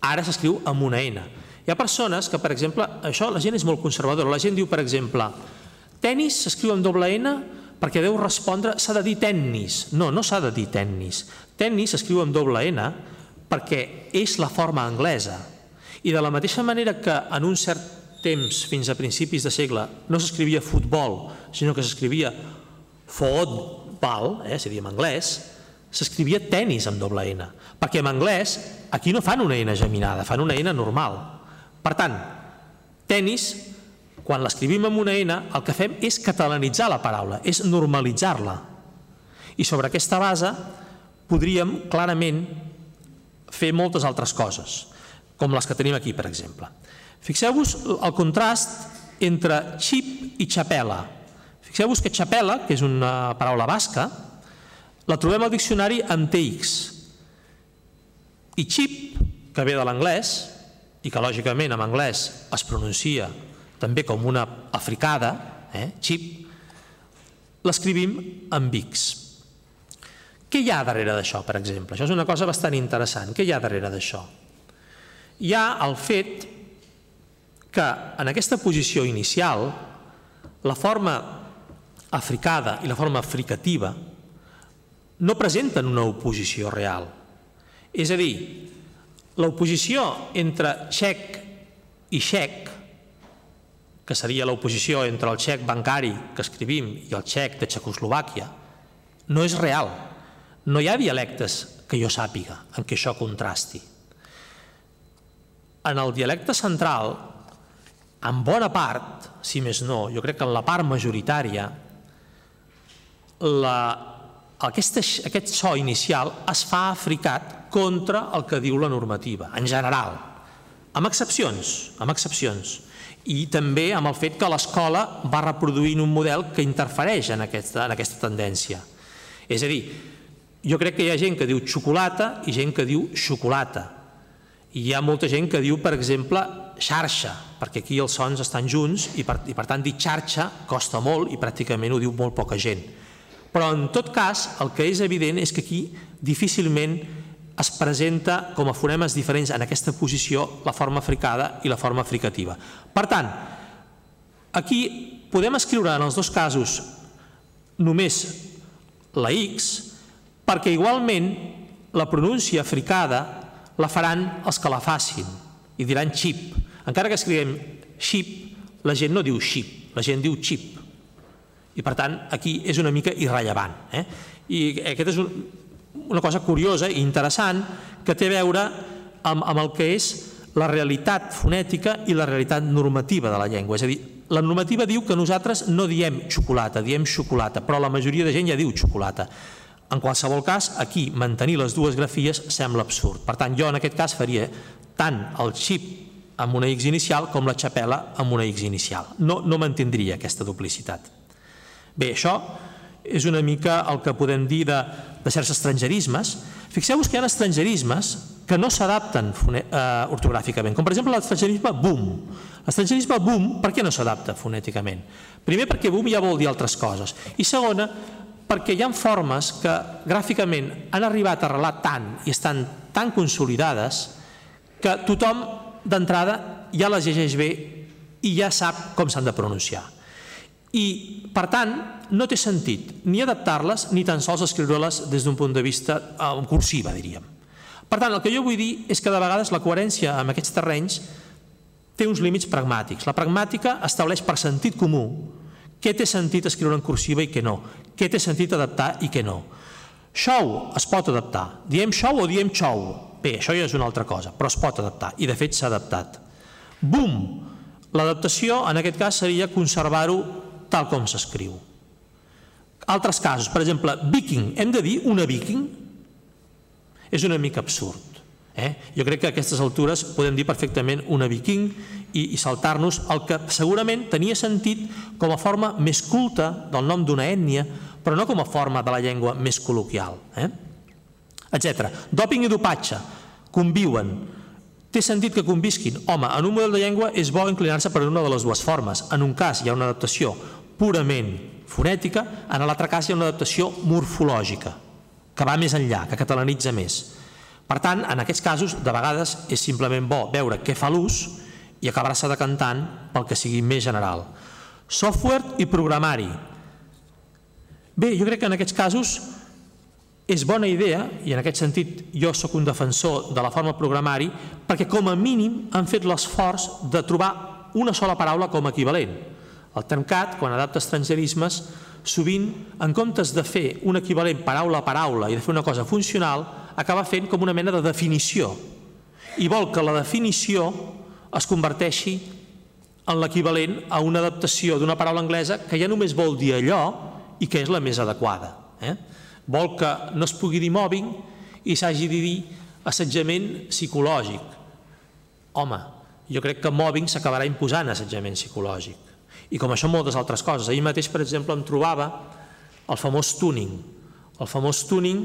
ara s'escriu amb una N. Hi ha persones que, per exemple, això la gent és molt conservadora. La gent diu, per exemple, tennis s'escriu amb doble N perquè deu respondre, s'ha de dir tennis. No, no s'ha de dir tennis. Tennis s'escriu amb doble N perquè és la forma anglesa. I de la mateixa manera que en un cert temps, fins a principis de segle, no s'escrivia futbol, sinó que s'escrivia football, eh, si diem anglès, s'escrivia tennis amb doble N, perquè en anglès aquí no fan una N geminada, fan una N normal. Per tant, tennis, quan l'escrivim amb una N, el que fem és catalanitzar la paraula, és normalitzar-la. I sobre aquesta base podríem clarament fer moltes altres coses, com les que tenim aquí, per exemple. Fixeu-vos el contrast entre xip i xapela. Fixeu-vos que xapela, que és una paraula basca, la trobem al diccionari amb TX. I xip, que ve de l'anglès, i que lògicament en anglès es pronuncia també com una africada, eh, xip, l'escrivim amb X. Què hi ha darrere d'això, per exemple? Això és una cosa bastant interessant. Què hi ha darrere d'això? Hi ha el fet que en aquesta posició inicial la forma africada i la forma fricativa no presenten una oposició real. És a dir, l'oposició entre xec i xec, que seria l'oposició entre el xec bancari que escrivim i el xec de Txecoslovàquia, no és real. No hi ha dialectes que jo sàpiga en què això contrasti. En el dialecte central, en bona part, si més no, jo crec que en la part majoritària, la, aquest, aquest so inicial es fa africat contra el que diu la normativa, en general, amb excepcions, amb excepcions, i també amb el fet que l'escola va reproduint un model que interfereix en aquesta, en aquesta tendència. És a dir, jo crec que hi ha gent que diu xocolata i gent que diu xocolata. I hi ha molta gent que diu, per exemple, xarxa, perquè aquí els sons estan junts i per, i per tant dir xarxa costa molt i pràcticament ho diu molt poca gent. Però en tot cas el que és evident és que aquí difícilment es presenta com a fonemes diferents en aquesta posició la forma fricada i la forma fricativa. Per tant, aquí podem escriure en els dos casos només la X perquè igualment la pronúncia fricada la faran els que la facin i diran xip. Encara que escriguem xip, la gent no diu xip, la gent diu xip. I per tant, aquí és una mica irrellevant. Eh? I aquest és un, una cosa curiosa i interessant que té a veure amb, amb el que és la realitat fonètica i la realitat normativa de la llengua. És a dir, la normativa diu que nosaltres no diem xocolata, diem xocolata, però la majoria de gent ja diu xocolata. En qualsevol cas, aquí mantenir les dues grafies sembla absurd. Per tant, jo en aquest cas faria tant el xip amb una X inicial com la xapela amb una X inicial. No, no mantindria aquesta duplicitat. Bé, això és una mica el que podem dir de, de certs estrangerismes. Fixeu-vos que hi ha estrangerismes que no s'adapten eh, ortogràficament, com per exemple l'estrangerisme boom. L'estrangerisme boom, per què no s'adapta fonèticament? Primer perquè boom ja vol dir altres coses. I segona, perquè hi ha formes que gràficament han arribat a arrelar tant i estan tan consolidades que tothom d'entrada ja les llegeix bé i ja sap com s'han de pronunciar. I, per tant, no té sentit ni adaptar-les ni tan sols escriure-les des d'un punt de vista eh, cursiva, diríem. Per tant, el que jo vull dir és que de vegades la coherència en aquests terrenys té uns límits pragmàtics. La pragmàtica estableix per sentit comú què té sentit escriure en cursiva i què no? Què té sentit adaptar i què no? Show es pot adaptar. Diem show o diem xou? Bé, això ja és una altra cosa, però es pot adaptar, i de fet s'ha adaptat. Boom! L'adaptació, en aquest cas, seria conservar-ho tal com s'escriu. Altres casos, per exemple, viking. Hem de dir una viking? És una mica absurd. Eh? Jo crec que a aquestes altures podem dir perfectament una viking i, i saltar-nos el que segurament tenia sentit com a forma més culta del nom d'una ètnia, però no com a forma de la llengua més col·loquial. Eh? Etc. Doping i dopatge conviuen. Té sentit que convisquin? Home, en un model de llengua és bo inclinar-se per una de les dues formes. En un cas hi ha una adaptació purament fonètica, en l'altre cas hi ha una adaptació morfològica, que va més enllà, que catalanitza més. Per tant, en aquests casos, de vegades és simplement bo veure què fa l'ús i acabar-se decantant pel que sigui més general. Software i programari. Bé, jo crec que en aquests casos és bona idea, i en aquest sentit jo sóc un defensor de la forma programari, perquè com a mínim han fet l'esforç de trobar una sola paraula com a equivalent. El termcat, quan adapta estrangerismes, sovint, en comptes de fer un equivalent paraula a paraula i de fer una cosa funcional, acaba fent com una mena de definició. I vol que la definició es converteixi en l'equivalent a una adaptació d'una paraula anglesa que ja només vol dir allò i que és la més adequada. Eh? Vol que no es pugui dir mobbing i s'hagi de dir assetjament psicològic. Home, jo crec que mobbing s'acabarà imposant assetjament psicològic. I com això moltes altres coses. Ahir mateix, per exemple, em trobava el famós tuning. El famós tuning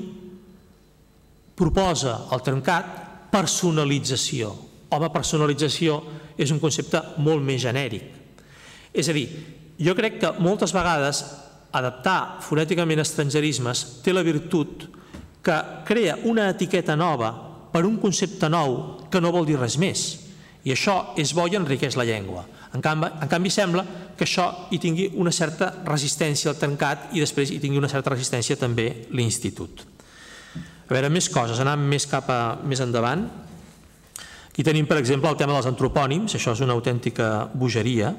proposa al trencat personalització home, personalització és un concepte molt més genèric. És a dir, jo crec que moltes vegades adaptar fonèticament estrangerismes té la virtut que crea una etiqueta nova per un concepte nou que no vol dir res més. I això és bo i enriqueix la llengua. En canvi, en canvi sembla que això hi tingui una certa resistència al tancat i després hi tingui una certa resistència també l'institut. A veure, més coses, anant més cap a, més endavant. Aquí tenim, per exemple, el tema dels antropònims, això és una autèntica bogeria.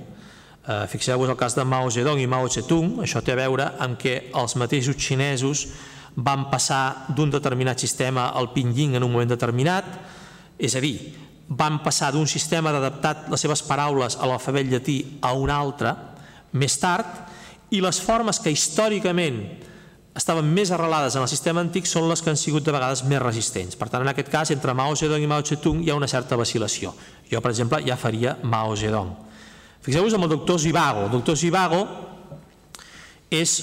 Eh, Fixeu-vos el cas de Mao Zedong i Mao Zedong, això té a veure amb que els mateixos xinesos van passar d'un determinat sistema al pinyin en un moment determinat, és a dir, van passar d'un sistema d'adaptar les seves paraules a l'alfabet llatí a un altre més tard i les formes que històricament estaven més arrelades en el sistema antic són les que han sigut de vegades més resistents. Per tant, en aquest cas, entre Mao Zedong i Mao Zedong hi ha una certa vacil·lació. Jo, per exemple, ja faria Mao Zedong. Fixeu-vos amb el doctor Zivago. El doctor Zivago és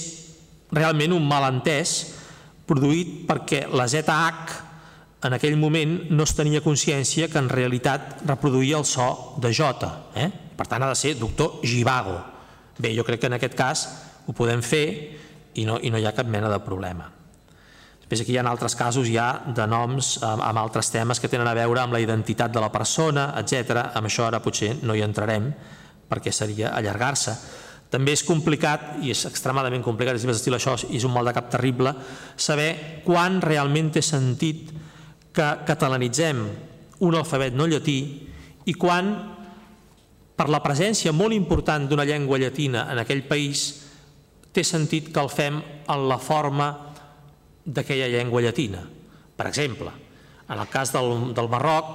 realment un malentès produït perquè la ZH en aquell moment no es tenia consciència que en realitat reproduïa el so de J. Eh? Per tant, ha de ser doctor Givago. Bé, jo crec que en aquest cas ho podem fer i no, i no hi ha cap mena de problema. Després aquí hi ha altres casos ja de noms amb, amb altres temes que tenen a veure amb la identitat de la persona, etc. Amb això ara potser no hi entrarem perquè seria allargar-se. També és complicat, i és extremadament complicat, és estil això, és un mal de cap terrible, saber quan realment té sentit que catalanitzem un alfabet no llatí i quan, per la presència molt important d'una llengua llatina en aquell país, té sentit que el fem en la forma d'aquella llengua llatina. Per exemple, en el cas del, del Marroc,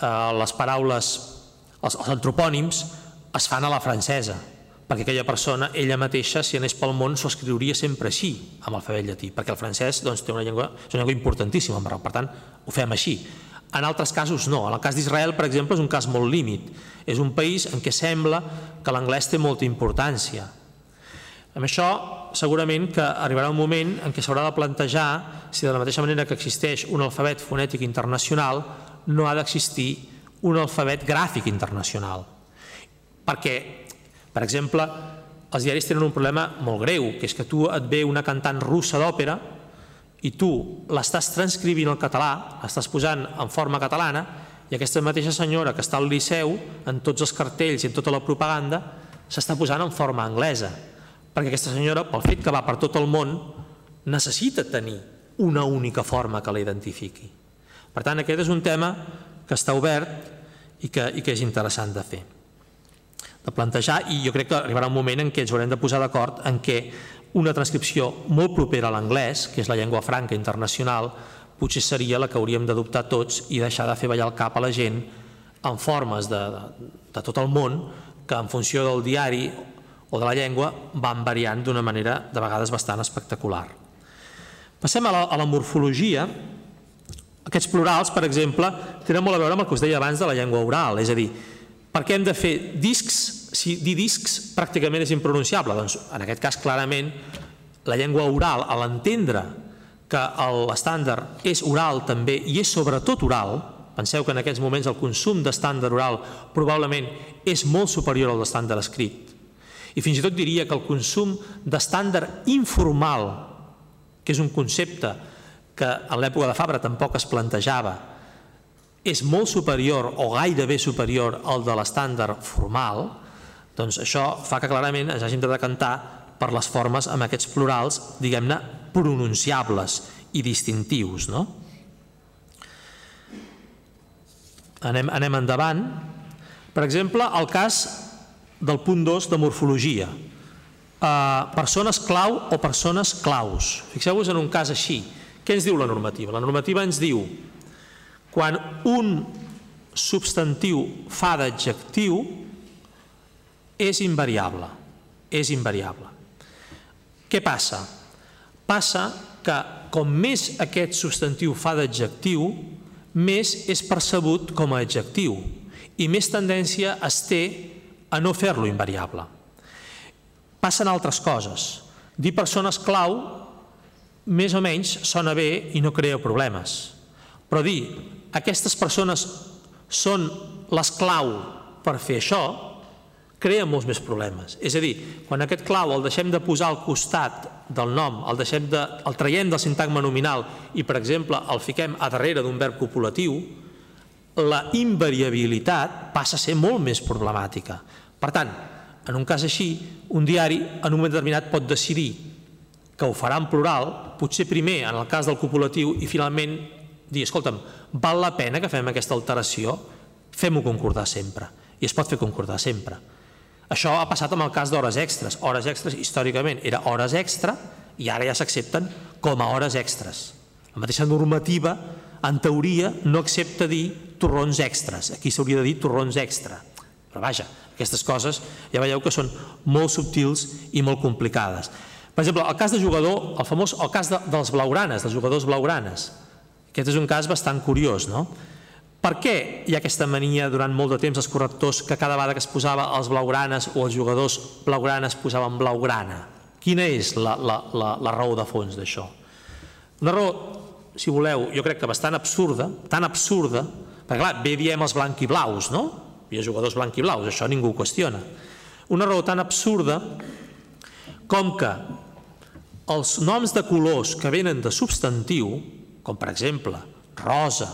eh, les paraules, els, els antropònims, es fan a la francesa, perquè aquella persona, ella mateixa, si anés pel món, s'ho escriuria sempre així, amb l'alfabet llatí, perquè el francès doncs, té una llengua, és una llengua importantíssima Marroc, per tant, ho fem així. En altres casos no. En el cas d'Israel, per exemple, és un cas molt límit. És un país en què sembla que l'anglès té molta importància. Amb això, segurament que arribarà un moment en què s'haurà de plantejar si de la mateixa manera que existeix un alfabet fonètic internacional, no ha d'existir un alfabet gràfic internacional. Perquè per exemple, els diaris tenen un problema molt greu, que és que tu et ve una cantant russa d'òpera i tu l'estàs transcrivint al català, l'estàs posant en forma catalana, i aquesta mateixa senyora que està al Liceu, en tots els cartells i en tota la propaganda, s'està posant en forma anglesa, perquè aquesta senyora, pel fet que va per tot el món, necessita tenir una única forma que la identifiqui. Per tant, aquest és un tema que està obert i que, i que és interessant de fer de plantejar i jo crec que arribarà un moment en què ens haurem de posar d'acord en què una transcripció molt propera a l'anglès, que és la llengua franca internacional, potser seria la que hauríem d'adoptar tots i deixar de fer ballar el cap a la gent en formes de, de, de tot el món que en funció del diari o de la llengua van variant d'una manera de vegades bastant espectacular. Passem a la, a la morfologia. Aquests plurals, per exemple, tenen molt a veure amb el que us deia abans de la llengua oral, és a dir, per què hem de fer discs si dir discs pràcticament és impronunciable? Doncs en aquest cas clarament la llengua oral, a l'entendre que l'estàndard és oral també i és sobretot oral, penseu que en aquests moments el consum d'estàndard oral probablement és molt superior al d'estàndard escrit. I fins i tot diria que el consum d'estàndard informal, que és un concepte que en l'època de Fabra tampoc es plantejava, és molt superior o gairebé superior al de l'estàndard formal, doncs això fa que clarament ens hàgim de decantar per les formes amb aquests plurals, diguem-ne, pronunciables i distintius. No? Anem, anem endavant. Per exemple, el cas del punt 2 de morfologia. Uh, persones clau o persones claus. Fixeu-vos en un cas així. Què ens diu la normativa? La normativa ens diu quan un substantiu fa d'adjectiu, és invariable, és invariable. Què passa? Passa que com més aquest substantiu fa d'adjectiu, més és percebut com a adjectiu i més tendència es té a no fer-lo invariable. Passen altres coses. Dir persones clau més o menys sona bé i no crea problemes. Però dir aquestes persones són les clau per fer això, crea molts més problemes. És a dir, quan aquest clau el deixem de posar al costat del nom, el, deixem de, el traiem del sintagma nominal i, per exemple, el fiquem a darrere d'un verb copulatiu, la invariabilitat passa a ser molt més problemàtica. Per tant, en un cas així, un diari en un moment determinat pot decidir que ho farà en plural, potser primer en el cas del copulatiu i finalment dir, escolta'm, val la pena que fem aquesta alteració? Fem-ho concordar sempre. I es pot fer concordar sempre. Això ha passat amb el cas d'hores extres. Hores extres, històricament, era hores extra i ara ja s'accepten com a hores extres. La mateixa normativa, en teoria, no accepta dir torrons extres. Aquí s'hauria de dir torrons extra. Però vaja, aquestes coses ja veieu que són molt subtils i molt complicades. Per exemple, el cas de jugador, el famós el cas de, dels blaugranes, dels jugadors blaugranes. Aquest és un cas bastant curiós, no? Per què hi ha aquesta mania durant molt de temps als correctors que cada vegada que es posava els blaugranes o els jugadors blaugranes posaven blaugrana? Quina és la, la, la, la raó de fons d'això? Una raó, si voleu, jo crec que bastant absurda, tan absurda, perquè clar, bé diem els blanc i blaus, no? Hi ha jugadors blanc i blaus, això ningú ho qüestiona. Una raó tan absurda com que els noms de colors que venen de substantiu, com per exemple rosa,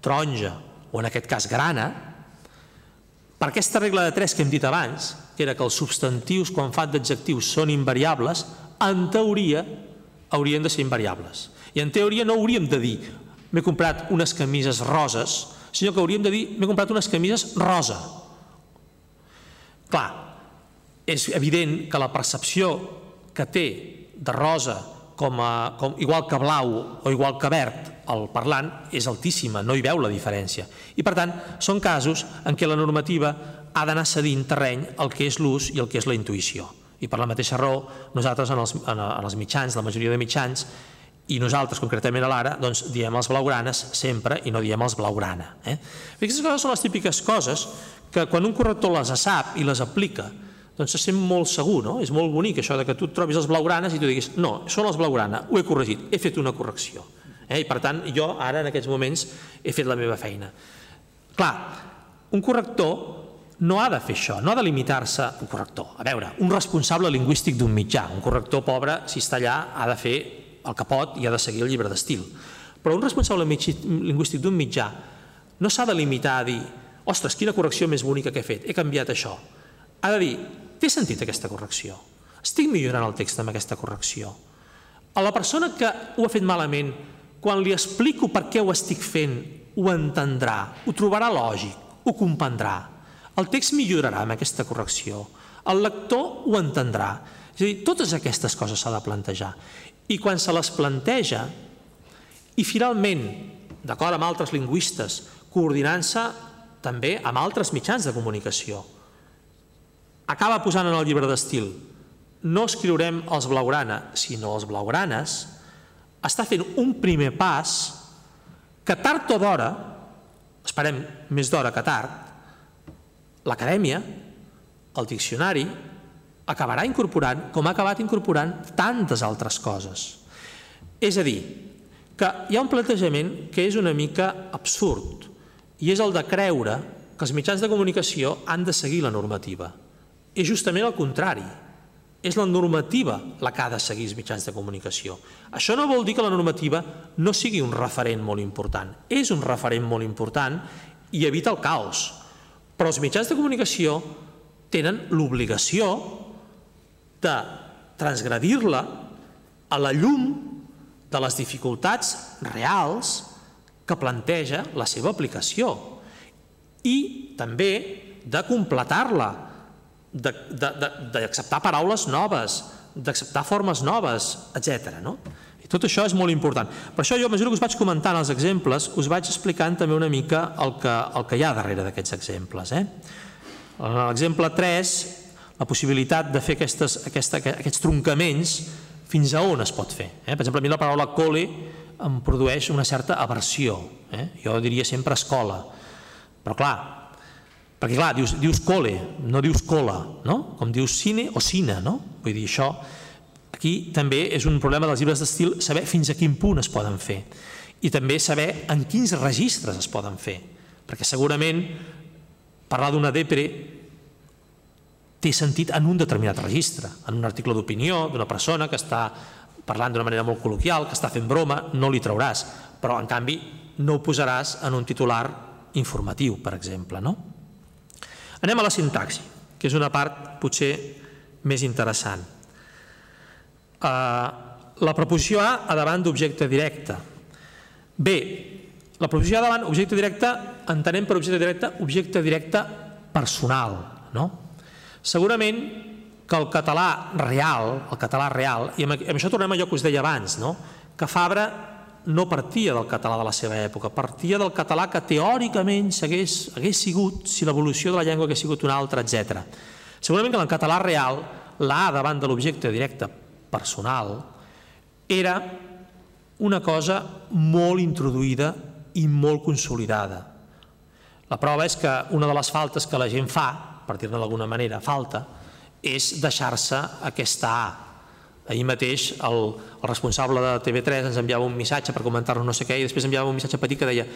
taronja o en aquest cas grana, per aquesta regla de tres que hem dit abans, que era que els substantius quan fan d'adjectius són invariables, en teoria haurien de ser invariables. I en teoria no hauríem de dir m'he comprat unes camises roses, sinó que hauríem de dir m'he comprat unes camises rosa. Clar, és evident que la percepció que té de rosa com a, com, igual que blau o igual que verd el parlant és altíssima, no hi veu la diferència. I per tant, són casos en què la normativa ha d'anar cedint terreny al que és l'ús i el que és la intuïció. I per la mateixa raó, nosaltres en els, en els mitjans, la majoria de mitjans, i nosaltres concretament a l'ara, doncs diem els blaugranes sempre i no diem els blaugrana. Eh? Aquestes coses són les típiques coses que quan un corrector les sap i les aplica, doncs se sent molt segur, no? És molt bonic això de que tu trobis els blaugranes i tu diguis, no, són els blaugrana, ho he corregit, he fet una correcció. Eh? I per tant, jo ara en aquests moments he fet la meva feina. Clar, un corrector no ha de fer això, no ha de limitar-se un corrector. A veure, un responsable lingüístic d'un mitjà, un corrector pobre, si està allà, ha de fer el que pot i ha de seguir el llibre d'estil. Però un responsable lingüístic d'un mitjà no s'ha de limitar a dir ostres, quina correcció més bonica que he fet, he canviat això. Ha de dir, té sentit aquesta correcció? Estic millorant el text amb aquesta correcció? A la persona que ho ha fet malament quan li explico per què ho estic fent, ho entendrà, ho trobarà lògic, ho comprendrà. El text millorarà amb aquesta correcció. El lector ho entendrà. És a dir, totes aquestes coses s'ha de plantejar. I quan se les planteja, i finalment, d'acord amb altres lingüistes, coordinant-se també amb altres mitjans de comunicació, acaba posant en el llibre d'estil no escriurem els blaugrana, sinó els blaugranes, està fent un primer pas que tard o d'hora, esperem més d'hora que tard, l'acadèmia, el diccionari, acabarà incorporant, com ha acabat incorporant, tantes altres coses. És a dir, que hi ha un plantejament que és una mica absurd, i és el de creure que els mitjans de comunicació han de seguir la normativa. És justament el contrari és la normativa la que ha de seguir els mitjans de comunicació. Això no vol dir que la normativa no sigui un referent molt important. És un referent molt important i evita el caos. Però els mitjans de comunicació tenen l'obligació de transgredir-la a la llum de les dificultats reals que planteja la seva aplicació i també de completar-la d'acceptar paraules noves, d'acceptar formes noves, etc. No? I tot això és molt important. Per això jo, a mesura que us vaig comentant els exemples, us vaig explicant també una mica el que, el que hi ha darrere d'aquests exemples. Eh? L'exemple 3, la possibilitat de fer aquestes, aquesta, aquests troncaments fins a on es pot fer. Eh? Per exemple, a mi la paraula cole em produeix una certa aversió. Eh? Jo diria sempre escola. Però clar, perquè clar, dius, dius cole, no dius cola, no? com dius cine o cine, no? Vull dir, això aquí també és un problema dels llibres d'estil saber fins a quin punt es poden fer i també saber en quins registres es poden fer, perquè segurament parlar d'una depre té sentit en un determinat registre, en un article d'opinió d'una persona que està parlant d'una manera molt col·loquial, que està fent broma, no li trauràs, però en canvi no ho posaràs en un titular informatiu, per exemple. No? Anem a la sintaxi, que és una part potser més interessant. Uh, la proposició A a davant d'objecte directe. Bé, la proposició A davant objecte directe entenem per objecte directe objecte directe personal. No? Segurament que el català real, el català real, i amb això tornem a allò que us deia abans, no? que Fabra no partia del català de la seva època, partia del català que teòricament hagués, hagués sigut si l'evolució de la llengua hagués sigut una altra, etc. Segurament que en català real, la A davant de l'objecte directe personal era una cosa molt introduïda i molt consolidada. La prova és que una de les faltes que la gent fa, per dir-ne d'alguna manera, falta, és deixar-se aquesta A, Ahir mateix el, el responsable de TV3 ens enviava un missatge per comentar-nos no sé què i després enviava un missatge petit que deia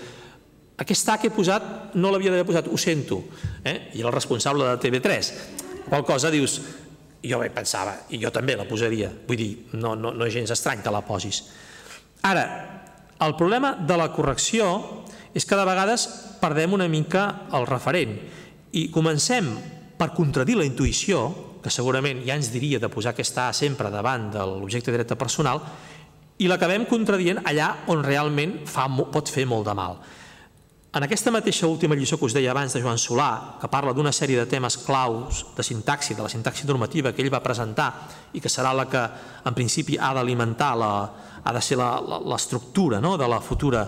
aquest A que he posat no l'havia d'haver posat, ho sento. Eh? I el responsable de TV3. Qual cosa dius, jo bé pensava, i jo també la posaria. Vull dir, no, no, no és gens estrany que la posis. Ara, el problema de la correcció és que de vegades perdem una mica el referent i comencem per contradir la intuïció que segurament ja ens diria de posar aquesta A sempre davant de l'objecte directe personal, i l'acabem contradient allà on realment fa, pot fer molt de mal. En aquesta mateixa última lliçó que us deia abans de Joan Solà, que parla d'una sèrie de temes claus de sintaxi, de la sintaxi normativa que ell va presentar i que serà la que en principi ha d'alimentar, ha de ser l'estructura no? de la futura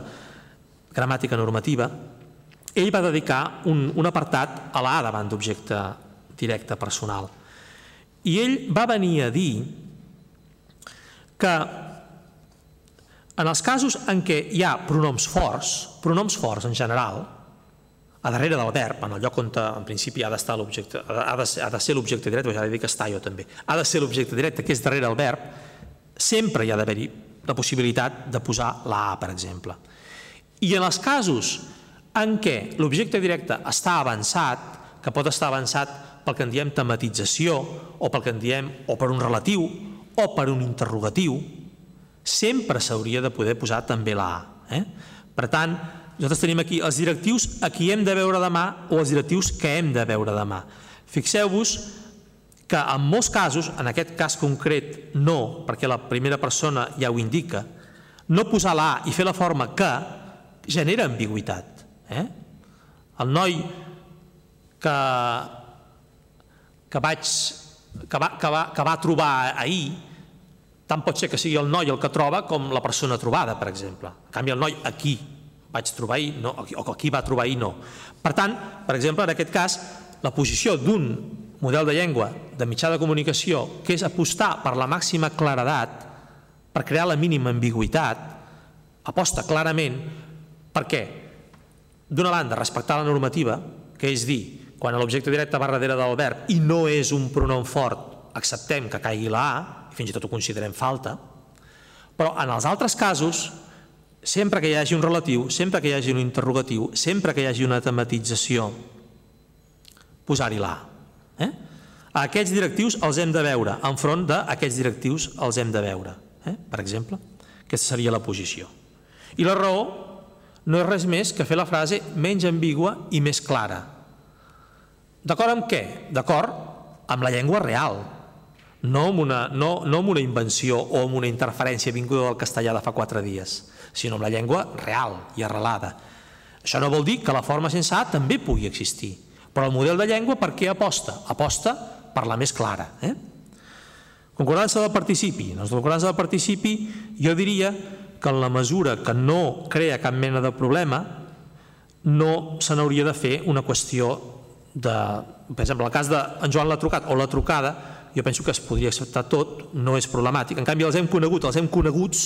gramàtica normativa, ell va dedicar un, un apartat a la davant d'objecte directe personal. I ell va venir a dir que en els casos en què hi ha pronoms forts, pronoms forts en general, a darrere del verb, en el lloc on en principi ha d'estar l'objecte, ha, de, ha de ser l'objecte directe, ja he dit que està jo també, ha de ser l'objecte directe, que és darrere el verb, sempre hi ha d'haver-hi la possibilitat de posar la A, per exemple. I en els casos en què l'objecte directe està avançat, que pot estar avançat pel que en diem tematització, o pel que en diem o per un relatiu, o per un interrogatiu, sempre s'hauria de poder posar també la A. Eh? Per tant, nosaltres tenim aquí els directius a qui hem de veure demà o els directius que hem de veure demà. Fixeu-vos que en molts casos, en aquest cas concret no, perquè la primera persona ja ho indica, no posar la i fer la forma que genera ambigüitat. Eh? El noi que que, vaig, que, va, que, va, que va trobar ahir, tant pot ser que sigui el noi el que troba com la persona trobada, per exemple. En canvi, el noi aquí vaig trobar ahir, no, o aquí va trobar ahir, no. Per tant, per exemple, en aquest cas, la posició d'un model de llengua de mitjà de comunicació que és apostar per la màxima claredat, per crear la mínima ambigüitat, aposta clarament perquè, d'una banda, respectar la normativa, que és dir, quan l'objecte directe va darrere del verb i no és un pronom fort, acceptem que caigui la A, i fins i tot ho considerem falta, però en els altres casos, sempre que hi hagi un relatiu, sempre que hi hagi un interrogatiu, sempre que hi hagi una tematització, posar-hi la A. Eh? A aquests directius els hem de veure, enfront d'aquests directius els hem de veure, eh? per exemple. Aquesta seria la posició. I la raó no és res més que fer la frase menys ambigua i més clara, D'acord amb què? D'acord amb la llengua real, no amb, una, no, no amb una invenció o amb una interferència vinguda del castellà de fa quatre dies, sinó amb la llengua real i arrelada. Això no vol dir que la forma sense A també pugui existir, però el model de llengua per què aposta? Aposta per la més clara. Eh? Concordança del participi. Doncs la concordança del participi jo diria que en la mesura que no crea cap mena de problema no se n'hauria de fer una qüestió de, per exemple, el cas de en Joan l'ha trucat o la trucada, jo penso que es podria acceptar tot, no és problemàtic. En canvi, els hem conegut, els hem coneguts,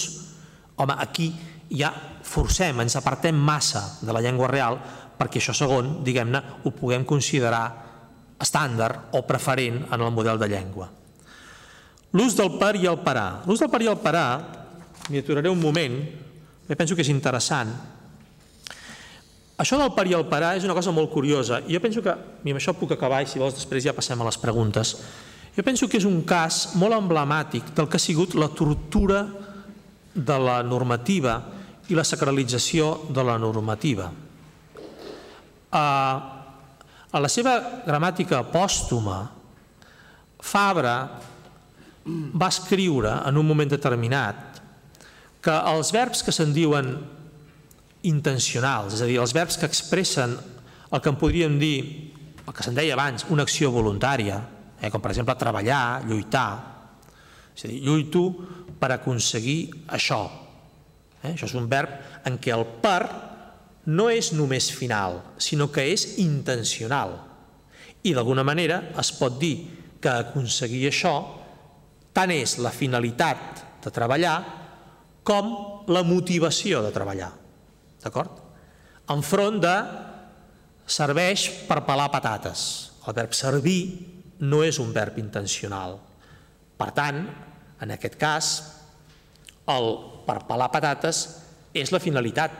home, aquí ja forcem, ens apartem massa de la llengua real perquè això segon, diguem-ne, ho puguem considerar estàndard o preferent en el model de llengua. L'ús del per i el parar. L'ús del per i el parar, m'hi aturaré un moment, penso que és interessant, això del per i el parar és una cosa molt curiosa. Jo penso que, i amb això puc acabar i si vols després ja passem a les preguntes. Jo penso que és un cas molt emblemàtic del que ha sigut la tortura de la normativa i la sacralització de la normativa. A, a la seva gramàtica pòstuma, Fabra va escriure en un moment determinat que els verbs que se'n diuen intencionals, és a dir, els verbs que expressen el que en podríem dir, el que se'n deia abans, una acció voluntària, eh, com per exemple treballar, lluitar, és a dir, lluito per aconseguir això. Eh? Això és un verb en què el per no és només final, sinó que és intencional. I d'alguna manera es pot dir que aconseguir això tant és la finalitat de treballar com la motivació de treballar. D'acord? Enfront de serveix per pelar patates. El verb servir no és un verb intencional. Per tant, en aquest cas, el per pelar patates és la finalitat,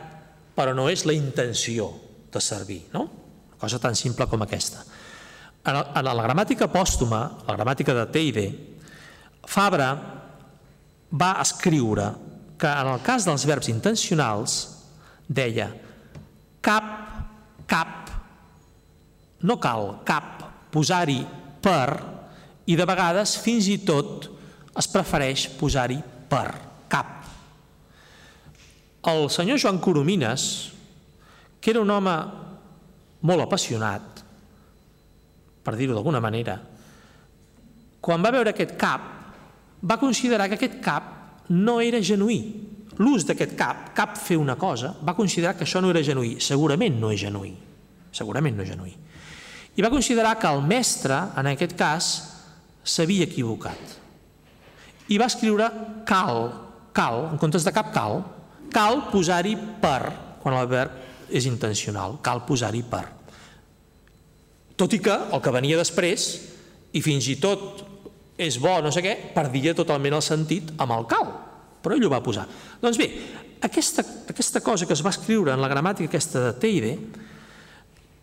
però no és la intenció de servir. No? Una cosa tan simple com aquesta. En la gramàtica pòstuma, la gramàtica de Teide, Fabra va escriure que en el cas dels verbs intencionals deia cap, cap, no cal cap posar-hi per i de vegades fins i tot es prefereix posar-hi per, cap. El senyor Joan Coromines, que era un home molt apassionat, per dir-ho d'alguna manera, quan va veure aquest cap, va considerar que aquest cap no era genuí. L'ús d'aquest cap, cap fer una cosa, va considerar que això no era genuí. Segurament no és genuí. Segurament no és genuí. I va considerar que el mestre, en aquest cas, s'havia equivocat. I va escriure cal, cal, en comptes de cap cal, cal posar-hi per, quan el verb és intencional, cal posar-hi per. Tot i que el que venia després, i fins i tot és bo, no sé què, perdia totalment el sentit amb el cal, però ell ho va posar. Doncs bé, aquesta, aquesta cosa que es va escriure en la gramàtica aquesta de Teide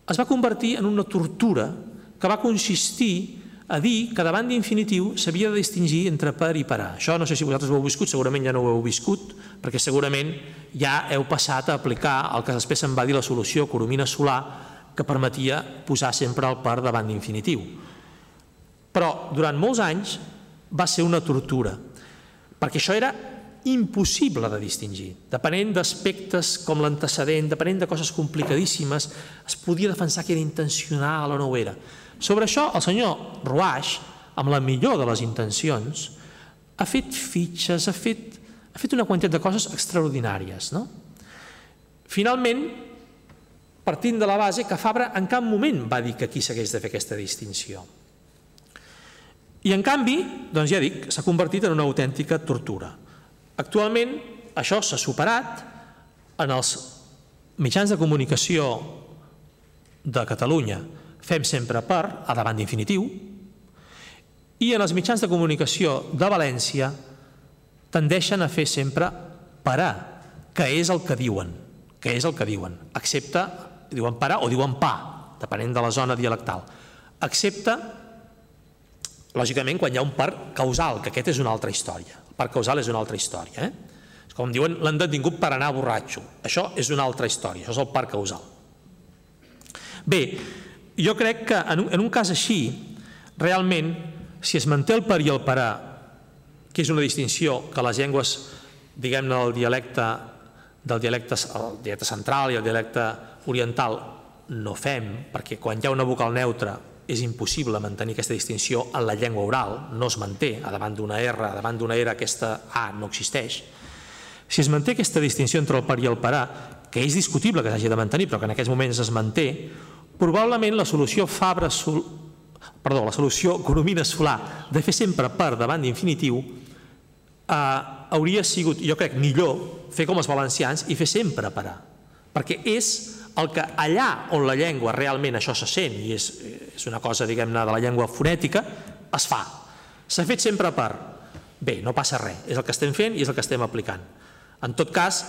es va convertir en una tortura que va consistir a dir que davant d'infinitiu s'havia de distingir entre per i parar. Això no sé si vosaltres ho heu viscut, segurament ja no ho heu viscut, perquè segurament ja heu passat a aplicar el que després se'n va dir la solució Coromina Solar, que permetia posar sempre el per davant d'infinitiu. Però durant molts anys va ser una tortura, perquè això era impossible de distingir. Depenent d'aspectes com l'antecedent, depenent de coses complicadíssimes, es podia defensar que era intencional o no ho era. Sobre això, el senyor Ruaix, amb la millor de les intencions, ha fet fitxes, ha fet, ha fet una quantitat de coses extraordinàries. No? Finalment, partint de la base que Fabra en cap moment va dir que aquí s'hagués de fer aquesta distinció. I en canvi, doncs ja dic, s'ha convertit en una autèntica tortura. Actualment això s'ha superat en els mitjans de comunicació de Catalunya. Fem sempre per, a davant d'infinitiu, i en els mitjans de comunicació de València tendeixen a fer sempre a, que és el que diuen, que és el que diuen, excepte, diuen parar o diuen pa, depenent de la zona dialectal, excepte lògicament, quan hi ha un parc causal, que aquest és una altra història. Parc causal és una altra història. Eh? Com diuen, l'han detingut per anar borratxo. Això és una altra història, això és el parc causal. Bé, jo crec que en un, en un cas així, realment, si es manté el per i el parar, que és una distinció que les llengües, diguem-ne, del dialecte, del dialecte, el dialecte central i el dialecte oriental no fem, perquè quan hi ha una vocal neutra és impossible mantenir aquesta distinció en la llengua oral, no es manté, a davant d'una R, a davant d'una R aquesta A no existeix. Si es manté aquesta distinció entre el per i el parar, que és discutible que s'hagi de mantenir, però que en aquests moments es manté, probablement la solució Fabra Sol... perdó, la solució Coromina Solà de fer sempre per davant d'infinitiu eh, hauria sigut, jo crec, millor fer com els valencians i fer sempre parar, perquè és el que allà on la llengua realment això se sent i és, és una cosa, diguem-ne, de la llengua fonètica, es fa. S'ha fet sempre per... Bé, no passa res, és el que estem fent i és el que estem aplicant. En tot cas,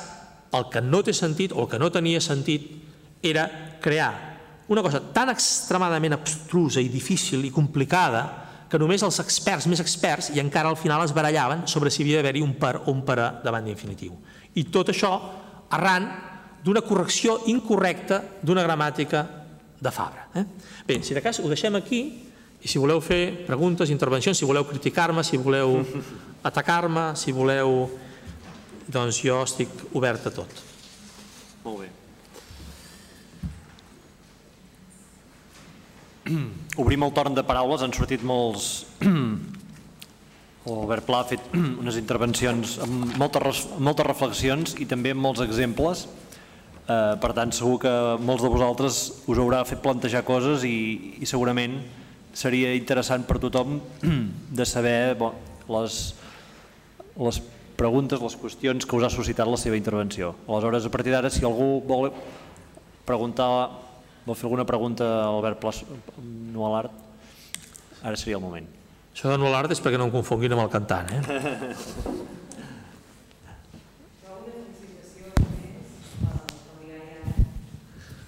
el que no té sentit o el que no tenia sentit era crear una cosa tan extremadament abstrusa i difícil i complicada que només els experts més experts i encara al final es barallaven sobre si havia d'haver-hi un per o un per davant d'infinitiu. I tot això arran d'una correcció incorrecta d'una gramàtica de Fabra. Eh? Bé, si de cas ho deixem aquí i si voleu fer preguntes, intervencions, si voleu criticar-me, si voleu atacar-me, si voleu... Doncs jo estic obert a tot. Molt bé. Obrim el torn de paraules, han sortit molts... L'Albert Pla ha fet unes intervencions amb moltes, moltes reflexions i també amb molts exemples. Eh, per tant, segur que molts de vosaltres us haurà fet plantejar coses i, i segurament seria interessant per tothom de saber bon, les, les preguntes, les qüestions que us ha suscitat la seva intervenció. Aleshores, a partir d'ara, si algú vol preguntar Vol fer alguna pregunta a Albert Plas, no a l'art? Ara seria el moment. Això de no a l'art és perquè no em confonguin amb el cantant, eh?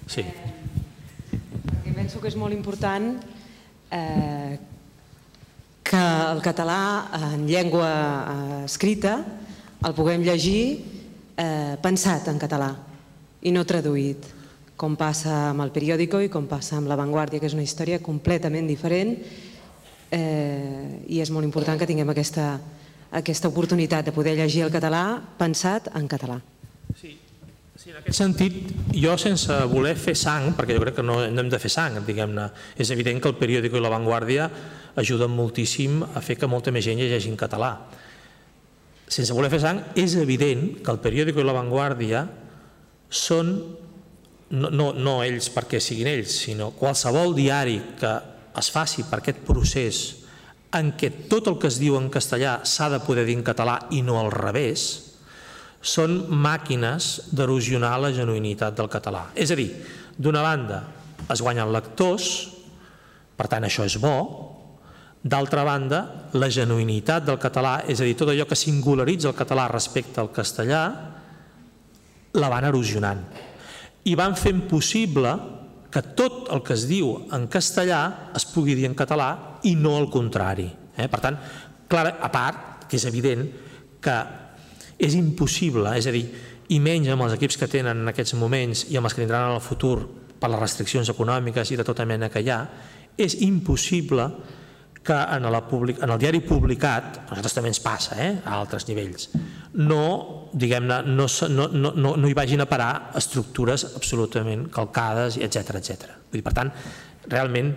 Sí. Perquè penso que és molt important eh, que el català en llengua eh, escrita el puguem llegir eh, pensat en català i no traduït com passa amb el periòdico i com passa amb La Vanguardia, que és una història completament diferent eh, i és molt important que tinguem aquesta, aquesta oportunitat de poder llegir el català pensat en català. Sí, sí, en aquest sentit, jo sense voler fer sang, perquè jo crec que no, hem de fer sang, diguem-ne, és evident que el periòdico i La Vanguardia ajuden moltíssim a fer que molta més gent llegeixi en català. Sense voler fer sang, és evident que el periòdico i La Vanguardia són no, no, no ells perquè siguin ells, sinó qualsevol diari que es faci per aquest procés en què tot el que es diu en castellà s'ha de poder dir en català i no al revés, són màquines d'erosionar la genuïnitat del català. És a dir, d'una banda es guanyen lectors, per tant això és bo, d'altra banda la genuïnitat del català, és a dir, tot allò que singularitza el català respecte al castellà, la van erosionant i van fent possible que tot el que es diu en castellà es pugui dir en català i no el contrari. Eh? Per tant, clar, a part, que és evident que és impossible, és a dir, i menys amb els equips que tenen en aquests moments i amb els que tindran en el futur per les restriccions econòmiques i de tota mena que hi ha, és impossible que en, la public, en el diari publicat, a nosaltres també ens passa, eh, a altres nivells, no, diguem-ne, no, no, no, no, hi vagin a parar estructures absolutament calcades, etc etc. Per tant, realment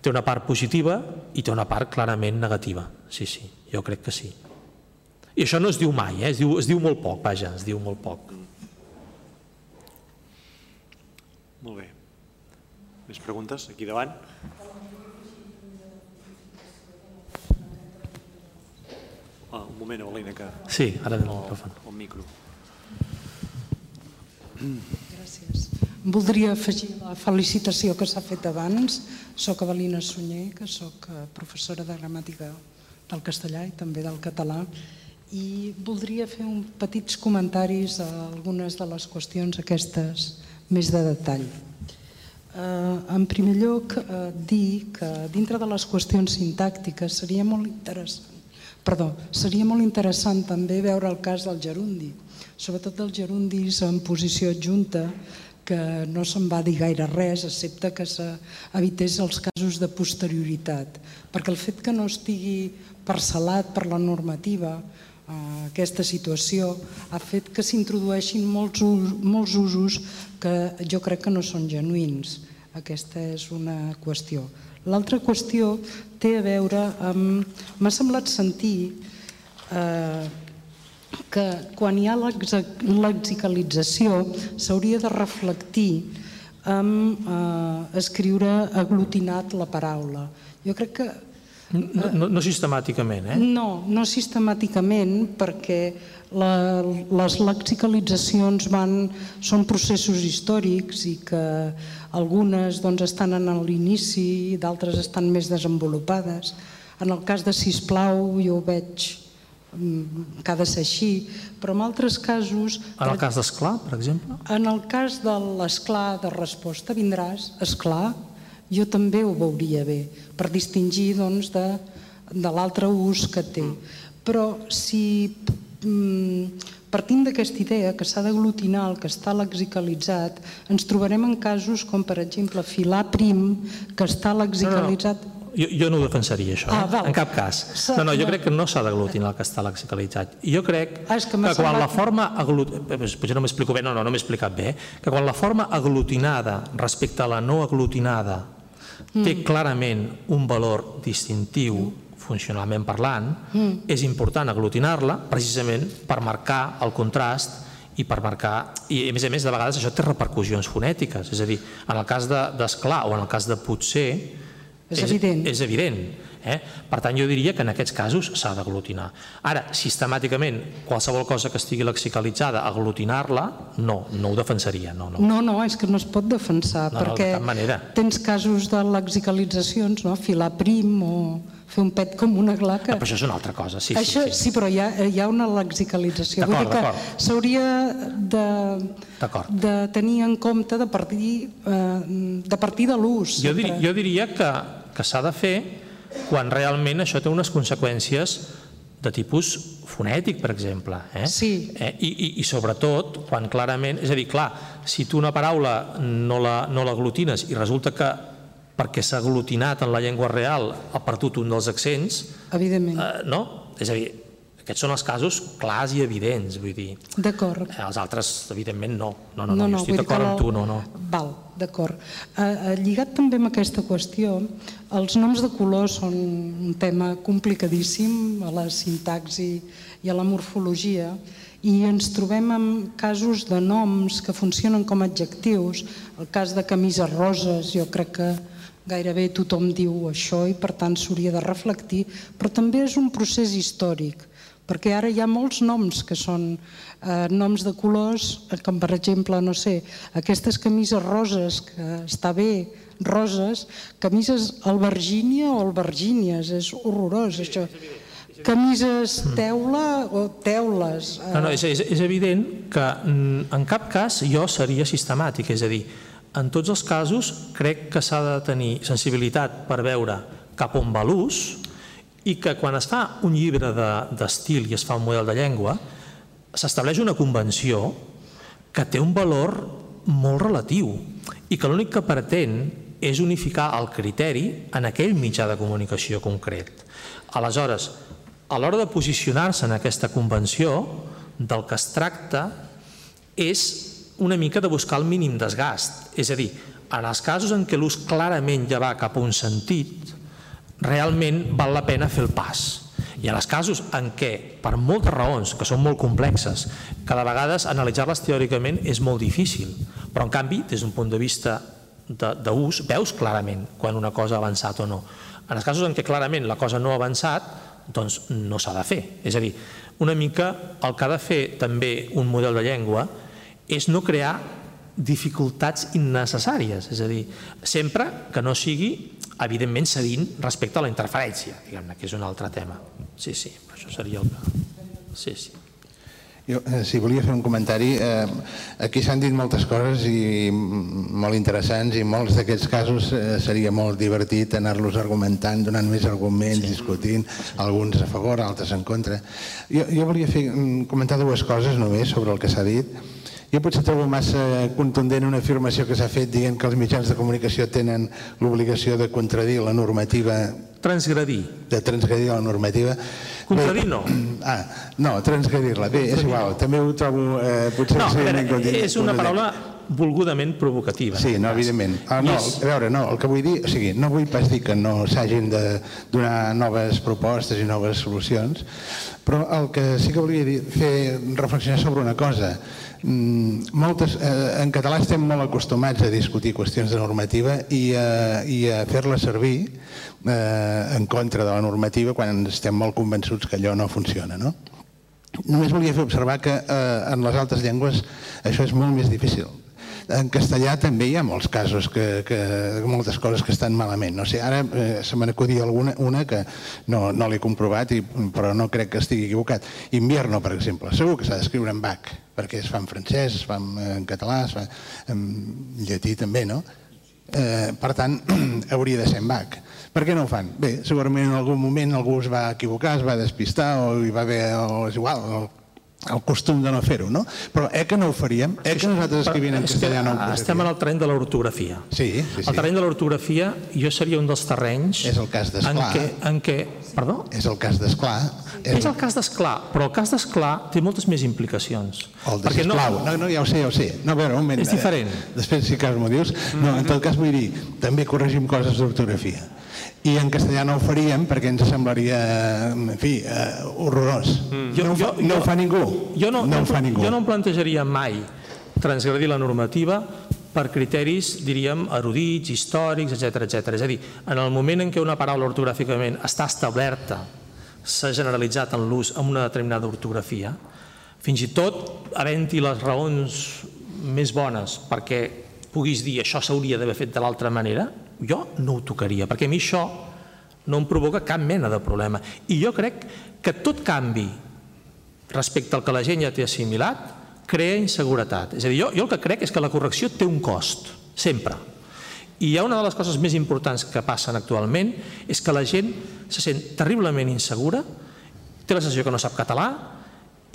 té una part positiva i té una part clarament negativa. Sí, sí, jo crec que sí. I això no es diu mai, eh? es, diu, es diu molt poc, vaja, es diu molt poc. Molt bé. Més preguntes? Aquí davant. Ah, un moment, Evelina, que... Sí, ara anem al micròfon. El micro. Gràcies. Voldria afegir la felicitació que s'ha fet abans. Soc Evelina Sunyer, que sóc eh, professora de gramàtica del castellà i també del català, i voldria fer un petits comentaris a algunes de les qüestions aquestes més de detall. Eh, en primer lloc, eh, dir que dintre de les qüestions sintàctiques seria molt interessant Perdó, seria molt interessant també veure el cas del gerundi, sobretot dels gerundis en posició adjunta, que no se'n va dir gaire res, excepte que s'evités els casos de posterioritat, perquè el fet que no estigui parcel·lat per la normativa aquesta situació ha fet que s'introdueixin molts, molts usos que jo crec que no són genuïns. Aquesta és una qüestió. L'altra qüestió té a veure amb... M'ha semblat sentir eh, que quan hi ha lexicalització s'hauria de reflectir amb eh, escriure aglutinat la paraula. Jo crec que... No, no, no sistemàticament, eh? No, no sistemàticament, perquè la, les lexicalitzacions van, són processos històrics i que algunes doncs, estan en l'inici i d'altres estan més desenvolupades. En el cas de Sisplau jo ho veig mm, que ha de ser així, però en altres casos... En el cas d'esclar, per exemple? En el cas de l'esclar de resposta, vindràs, esclar, jo també ho veuria bé, per distingir doncs, de, de l'altre ús que té. Però si Mm, partint d'aquesta idea que s'ha d'aglutinar el que està lexicalitzat, ens trobarem en casos com, per exemple, filar prim, que està lexicalitzat... No, no. Jo, jo no ho defensaria, això, eh? ah, en cap cas. No, no, jo crec que no s'ha d'aglutinar el que està lexicalitzat. Jo crec ah, que, que quan la forma... Aglut... Eh, potser no m'explico bé, no, no, no m'he explicat bé, eh? que quan la forma aglutinada respecte a la no aglutinada mm. té clarament un valor distintiu funcionalment parlant, mm. és important aglutinar-la precisament per marcar el contrast i per marcar, i a més a més de vegades això té repercussions fonètiques, és a dir, en el cas d'esclar de, o en el cas de potser, és, és evident. És evident. Eh? Per tant, jo diria que en aquests casos s'ha d'aglutinar. Ara, sistemàticament, qualsevol cosa que estigui lexicalitzada, aglutinar-la, no, no ho defensaria. No, no. no, no, és que no es pot defensar, no, perquè no, tens casos de lexicalitzacions, no? filar prim o fer un pet com una glaca. Ah, però això és una altra cosa, sí. Això, sí, sí. sí però hi ha, hi ha una lexicalització. Vull dir que s'hauria de, de tenir en compte de partir, eh, de, partir de l'ús. Jo, dir, jo diria que, que s'ha de fer quan realment això té unes conseqüències de tipus fonètic, per exemple. Eh? Sí. Eh? I, i, I sobretot quan clarament... És a dir, clar, si tu una paraula no l'aglutines la, no i resulta que perquè s'ha aglutinat en la llengua real, ha perdut un dels accents... Evidentment. Eh, no? És a dir, aquests són els casos clars i evidents, vull dir. D'acord. Eh, els altres, evidentment, no. No, no, no, no jo estic d'acord amb tu, no, no. Val, d'acord. Eh, eh, lligat també amb aquesta qüestió, els noms de color són un tema complicadíssim a la sintaxi i a la morfologia i ens trobem amb casos de noms que funcionen com adjectius. El cas de camises roses, jo crec que Gairebé tothom diu això i per tant s'hauria de reflectir, però també és un procés històric, perquè ara hi ha molts noms que són eh, noms de colors, eh, com per exemple, no sé, aquestes camises roses, que està bé, roses, camises albergínia o albergínies, és horrorós això. Camises teula o teules. Eh... No, no, és, és, és evident que mm, en cap cas jo seria sistemàtic, és a dir, en tots els casos crec que s'ha de tenir sensibilitat per veure cap on va l'ús i que quan es fa un llibre d'estil de, i es fa un model de llengua s'estableix una convenció que té un valor molt relatiu i que l'únic que pretén és unificar el criteri en aquell mitjà de comunicació concret. Aleshores, a l'hora de posicionar-se en aquesta convenció, del que es tracta és una mica de buscar el mínim desgast. És a dir, en els casos en què l'ús clarament ja va cap a un sentit, realment val la pena fer el pas. I en els casos en què, per moltes raons, que són molt complexes, cada vegades analitzar-les teòricament és molt difícil, però en canvi, des d'un punt de vista d'ús, veus clarament quan una cosa ha avançat o no. En els casos en què clarament la cosa no ha avançat, doncs no s'ha de fer. És a dir, una mica el que ha de fer també un model de llengua és no crear dificultats innecessàries, és a dir, sempre que no sigui, evidentment, cedint respecte a la interferència, diguem-ne, que és un altre tema. Sí, sí, això seria el que... Sí, sí. Jo, eh, si volia fer un comentari, eh, aquí s'han dit moltes coses i molt interessants i molts d'aquests casos eh, seria molt divertit anar-los argumentant, donant més arguments, sí. discutint, alguns a favor, altres en contra. Jo, jo volia fer, mm, comentar dues coses només sobre el que s'ha dit. Jo potser trobo massa contundent una afirmació que s'ha fet dient que els mitjans de comunicació tenen l'obligació de contradir la normativa... Transgredir. De transgredir la normativa. Contradir no. Ah, no, transgredir-la. Bé, és igual. També ho trobo... Eh, potser no, veure, és una paraula volgudament provocativa. Sí, no, evidentment. Ah, no, a veure, no, el que vull dir, o sigui, no vull pas dir que no s'hagin de donar noves propostes i noves solucions, però el que sí que volia dir, fer reflexionar sobre una cosa. Mm, moltes, eh, en català estem molt acostumats a discutir qüestions de normativa i a, i a fer-la servir eh, en contra de la normativa quan estem molt convençuts que allò no funciona. No? Només volia fer observar que eh, en les altres llengües això és molt més difícil. En castellà també hi ha molts casos, que, que, moltes coses que estan malament. No sé, ara eh, se me n'acudia alguna una que no, no l'he comprovat, i, però no crec que estigui equivocat. Invierno, per exemple, segur que s'ha d'escriure en bac, perquè es fa en francès, es fa en català, es fa en llatí també, no? Eh, per tant, hauria de ser en bac. Per què no ho fan? Bé, segurament en algun moment algú es va equivocar, es va despistar o hi va haver, o és igual, el costum de no fer-ho, no? Però eh que no ho faríem? Eh que nosaltres escrivint en castellà no ho posaríem? Estem en el terreny de l'ortografia. Sí, sí, sí. El terreny de l'ortografia jo seria un dels terrenys... És el cas en d'Esclar. què, en què, perdó? És el cas d'Esclar. És el cas d'Esclar, però el cas d'Esclar té moltes més implicacions. El de sisplau. No, no, ja ho sé, ja ho sé. No, a veure, un moment. És diferent. Eh, Després, si cas m'ho dius. No, en tot cas vull dir, també corregim coses d'ortografia. I en castellà no ho faríem perquè ens semblaria, en fi, eh, horrorós. Jo- no, ho fa, jo- no ho fa ningú. Jo no, no ho fa ningú. Jo no em plantejaria mai transgredir la normativa per criteris, diríem, erudits, històrics, etc etc. És a dir, en el moment en què una paraula ortogràficament està establerta, s'ha generalitzat en l'ús amb una determinada ortografia, fins i tot havent-hi les raons més bones perquè puguis dir això s'hauria d'haver fet de l'altra manera, jo no ho tocaria, perquè a mi això no em provoca cap mena de problema. I jo crec que tot canvi respecte al que la gent ja té assimilat, crea inseguretat. És a dir, jo, jo el que crec és que la correcció té un cost, sempre. I hi ha una de les coses més importants que passen actualment és que la gent se sent terriblement insegura, té la sensació que no sap català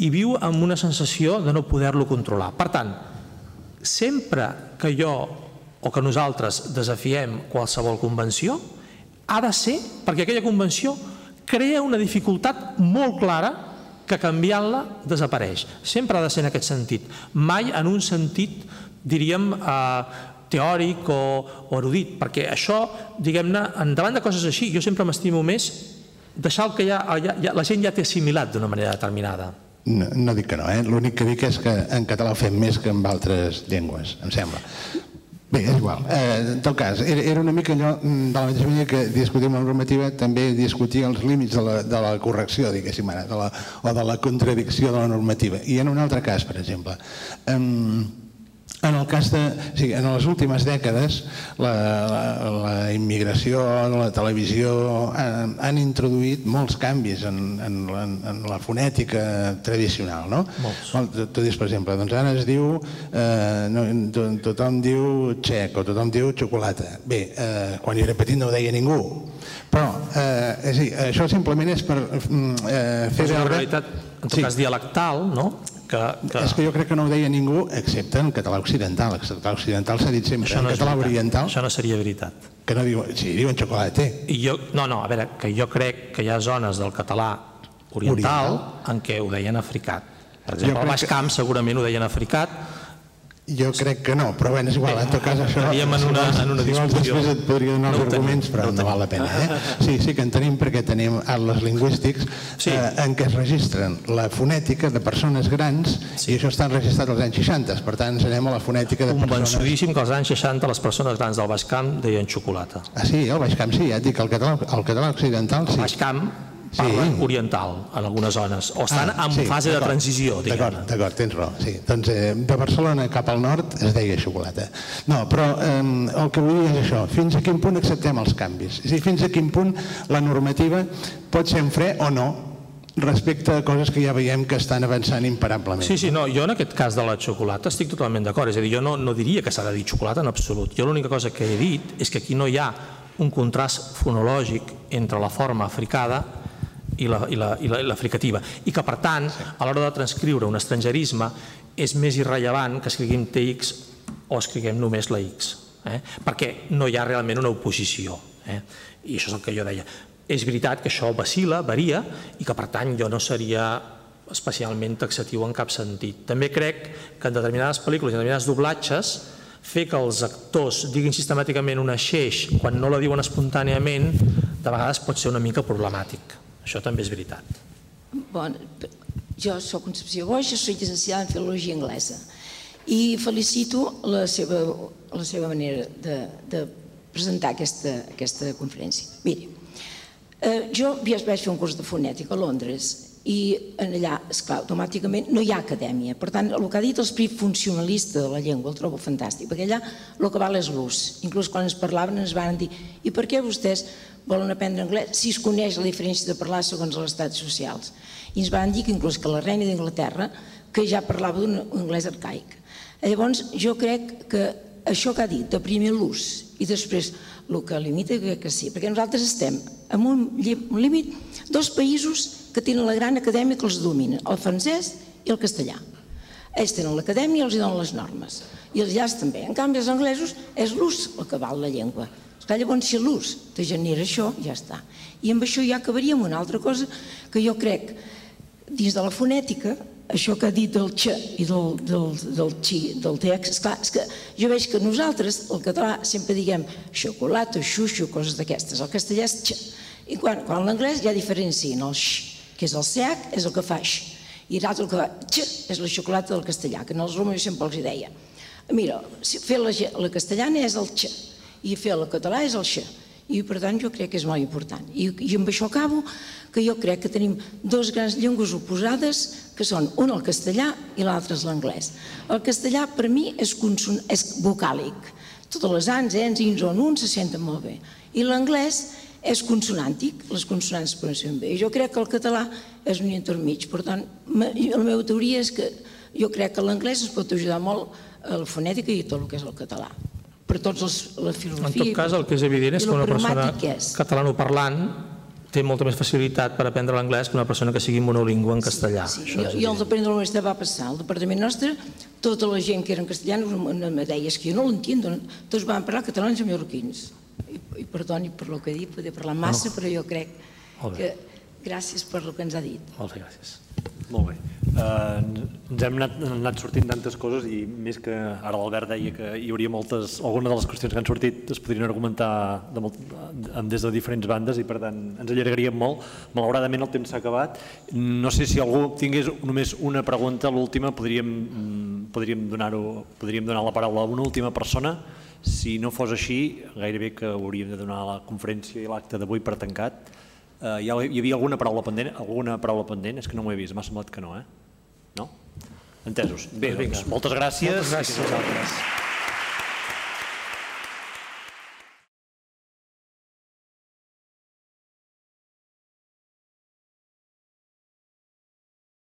i viu amb una sensació de no poder-lo controlar. Per tant, sempre que jo o que nosaltres desafiem qualsevol convenció, ha de ser perquè aquella convenció crea una dificultat molt clara que canviant-la desapareix. Sempre ha de ser en aquest sentit, mai en un sentit, diríem, eh, teòric o, erudit, perquè això, diguem-ne, davant de coses així, jo sempre m'estimo més deixar el que ja, ja, ja, la gent ja té assimilat d'una manera determinada. No, no dic que no, eh? l'únic que dic és que en català ho fem més que en altres llengües, em sembla. Bé, és igual. Eh, en tot cas, era, era una mica allò, mm, de la mateixa manera que discutim la normativa, també discutir els límits de la, de la correcció, diguéssim ara, de la, o de la contradicció de la normativa. I en un altre cas, per exemple, eh, en el cas de... O sigui, en les últimes dècades la, la, la immigració, la televisió han, han introduït molts canvis en, en, en, en la fonètica tradicional, no? Molts. Tu, dius, per exemple, doncs ara es diu... Eh, no, to, tothom diu xec o tothom diu xocolata. Bé, eh, quan jo era petit no ho deia ningú. Però, eh, és dir, això simplement és per mm, eh, fer És una realitat, en tot Sí. cas, dialectal, no? Que, que... És que jo crec que no ho deia ningú, excepte en català occidental. En català occidental s'ha dit sempre. Això no en català veritat. oriental, Això no seria veritat. que no diuen... Sí, diuen xocolate. I jo, no, no, a veure, que jo crec que hi ha zones del català oriental, en què ho deien africat. Per exemple, al Baix que- Camp segurament ho deien africat, Jo crec que no, però bé, és igual, en tot cas això... entraríem en una- en una si vols, discussió. després et podria donar No els tenim, arguments, però no no, val la pena. Eh? Sí, sí que en tenim perquè tenim atles lingüístics Sí. eh, en què es registren la fonètica de persones grans i això està enregistrat als anys 60, per tant ens anem a la fonètica de persones... convençudíssim que als anys 60 les persones grans del Baix Camp deien xocolata. Ah, sí, al Baix Camp sí, ja et dic, el català, el català occidental sí. Al Baix Camp Sí. parlen oriental en algunes zones, o estan Ah, en sí, fase de transició, D'acord, d'acord, tens raó. Sí. Doncs eh, de Barcelona cap al nord es deia xocolata. No, però eh, el que vull dir és això, fins a quin punt acceptem els canvis? És a dir, fins a quin punt la normativa pot ser en fre o no respecte a coses que ja veiem que estan avançant imparablement. Sí, sí, no, jo en aquest cas de la xocolata estic totalment d'acord, és a dir, jo no, no diria que s'ha de dir xocolata en absolut. Jo l'única cosa que he dit és que aquí no hi ha un contrast fonològic entre la forma africada i la, i la, i la, i la fricativa. I que, per tant, a l'hora de transcriure un estrangerisme és més irrellevant que escriguem TX o escriguem només la X, eh? perquè no hi ha realment una oposició. Eh? I això és el que jo deia. És veritat que això vacila, varia, i que per tant jo no seria especialment taxatiu en cap sentit. També crec que en determinades pel·lícules en determinats doblatges fer que els actors diguin sistemàticament una xeix quan no la diuen espontàniament de vegades pot ser una mica problemàtic. Això també és veritat. Bon, jo sóc Concepció Boix, soc llicenciada en Filologia Anglesa i felicito la seva, la seva manera de, de presentar aquesta, aquesta conferència. Miri, eh, jo ja vaig fer un curs de fonètica a Londres i en allà, esclar, automàticament no hi ha acadèmia. Per tant, el que ha dit l'esperit funcionalista de la llengua el trobo fantàstic, perquè allà el que val és l'ús. Inclús quan ens parlaven ens van dir i per què vostès volen aprendre anglès si es coneix la diferència de parlar segons els estats socials? I ens van dir que inclús que la reina d'Inglaterra que ja parlava d'un anglès arcaic. Llavors, jo crec que això que ha dit, de primer l'ús i després el que limita, crec que sí, perquè nosaltres estem en un límit dos països que tenen la gran acadèmia que els domina, el francès i el castellà. Ells tenen l'acadèmia i els donen les normes. I els llars també. En canvi, els anglesos és l'ús el que val la llengua. Esclar, llavors, si l'ús te genera això, ja està. I amb això ja acabaria amb una altra cosa que jo crec, dins de la fonètica, això que ha dit del x i del, del, del xi, del text, esclar, és que jo veig que nosaltres, el català, sempre diguem xocolata, xuxo, coses d'aquestes. El castellà és x. I quan, quan l'anglès ja diferencien el x, que és el sec, és el que fa x. I l'altre que fa és la xocolata del castellà, que en els romanos sempre els hi deia. Mira, fer la, la castellana és el x i fer el català és el x. I per tant jo crec que és molt important. I, i amb això acabo, que jo crec que tenim dos grans llengües oposades, que són un el castellà i l'altre és l'anglès. El castellà per mi és, és vocàlic. Totes les ans, ens, ins o nuns se senten molt bé. I l'anglès és consonàntic, les consonants pronuncien bé. Jo crec que el català és un intermig. Per tant, la meva teoria és que jo crec que l'anglès es pot ajudar molt a la fonètica i tot el que és el català per tots els, la filosofia. En tot cas, el que és evident és que una persona catalanoparlant té molta més facilitat per aprendre l'anglès que una persona que sigui monolingüe en castellà. Sí, sí. I, el d'aprendre la universitat va passar. Al departament nostre, tota la gent que eren castellanos me deia és que jo no l'entiendo. Tots van parlar catalans i mallorquins. I, i perdoni per lo que he dit, poder parlar massa, no. però jo crec que gràcies per el que ens ha dit. Moltes gràcies. Molt bé. Uh, ens hem anat, anat sortint tantes coses i més que ara l'Albert deia que hi hauria moltes, algunes de les qüestions que han sortit es podrien argumentar de molt, des de diferents bandes i per tant ens allargaríem molt. Malauradament el temps s'ha acabat. No sé si algú tingués només una pregunta, l'última podríem, podríem donar-ho podríem donar la paraula a una última persona. Si no fos així, gairebé que hauríem de donar la conferència i l'acte d'avui per tancat. Uh, hi, hi havia alguna paraula pendent? Alguna paraula pendent? És que no m'ho he vist, m'ha semblat que no, eh? No? Entesos. Bé, doncs, moltes gràcies. Moltes gràcies.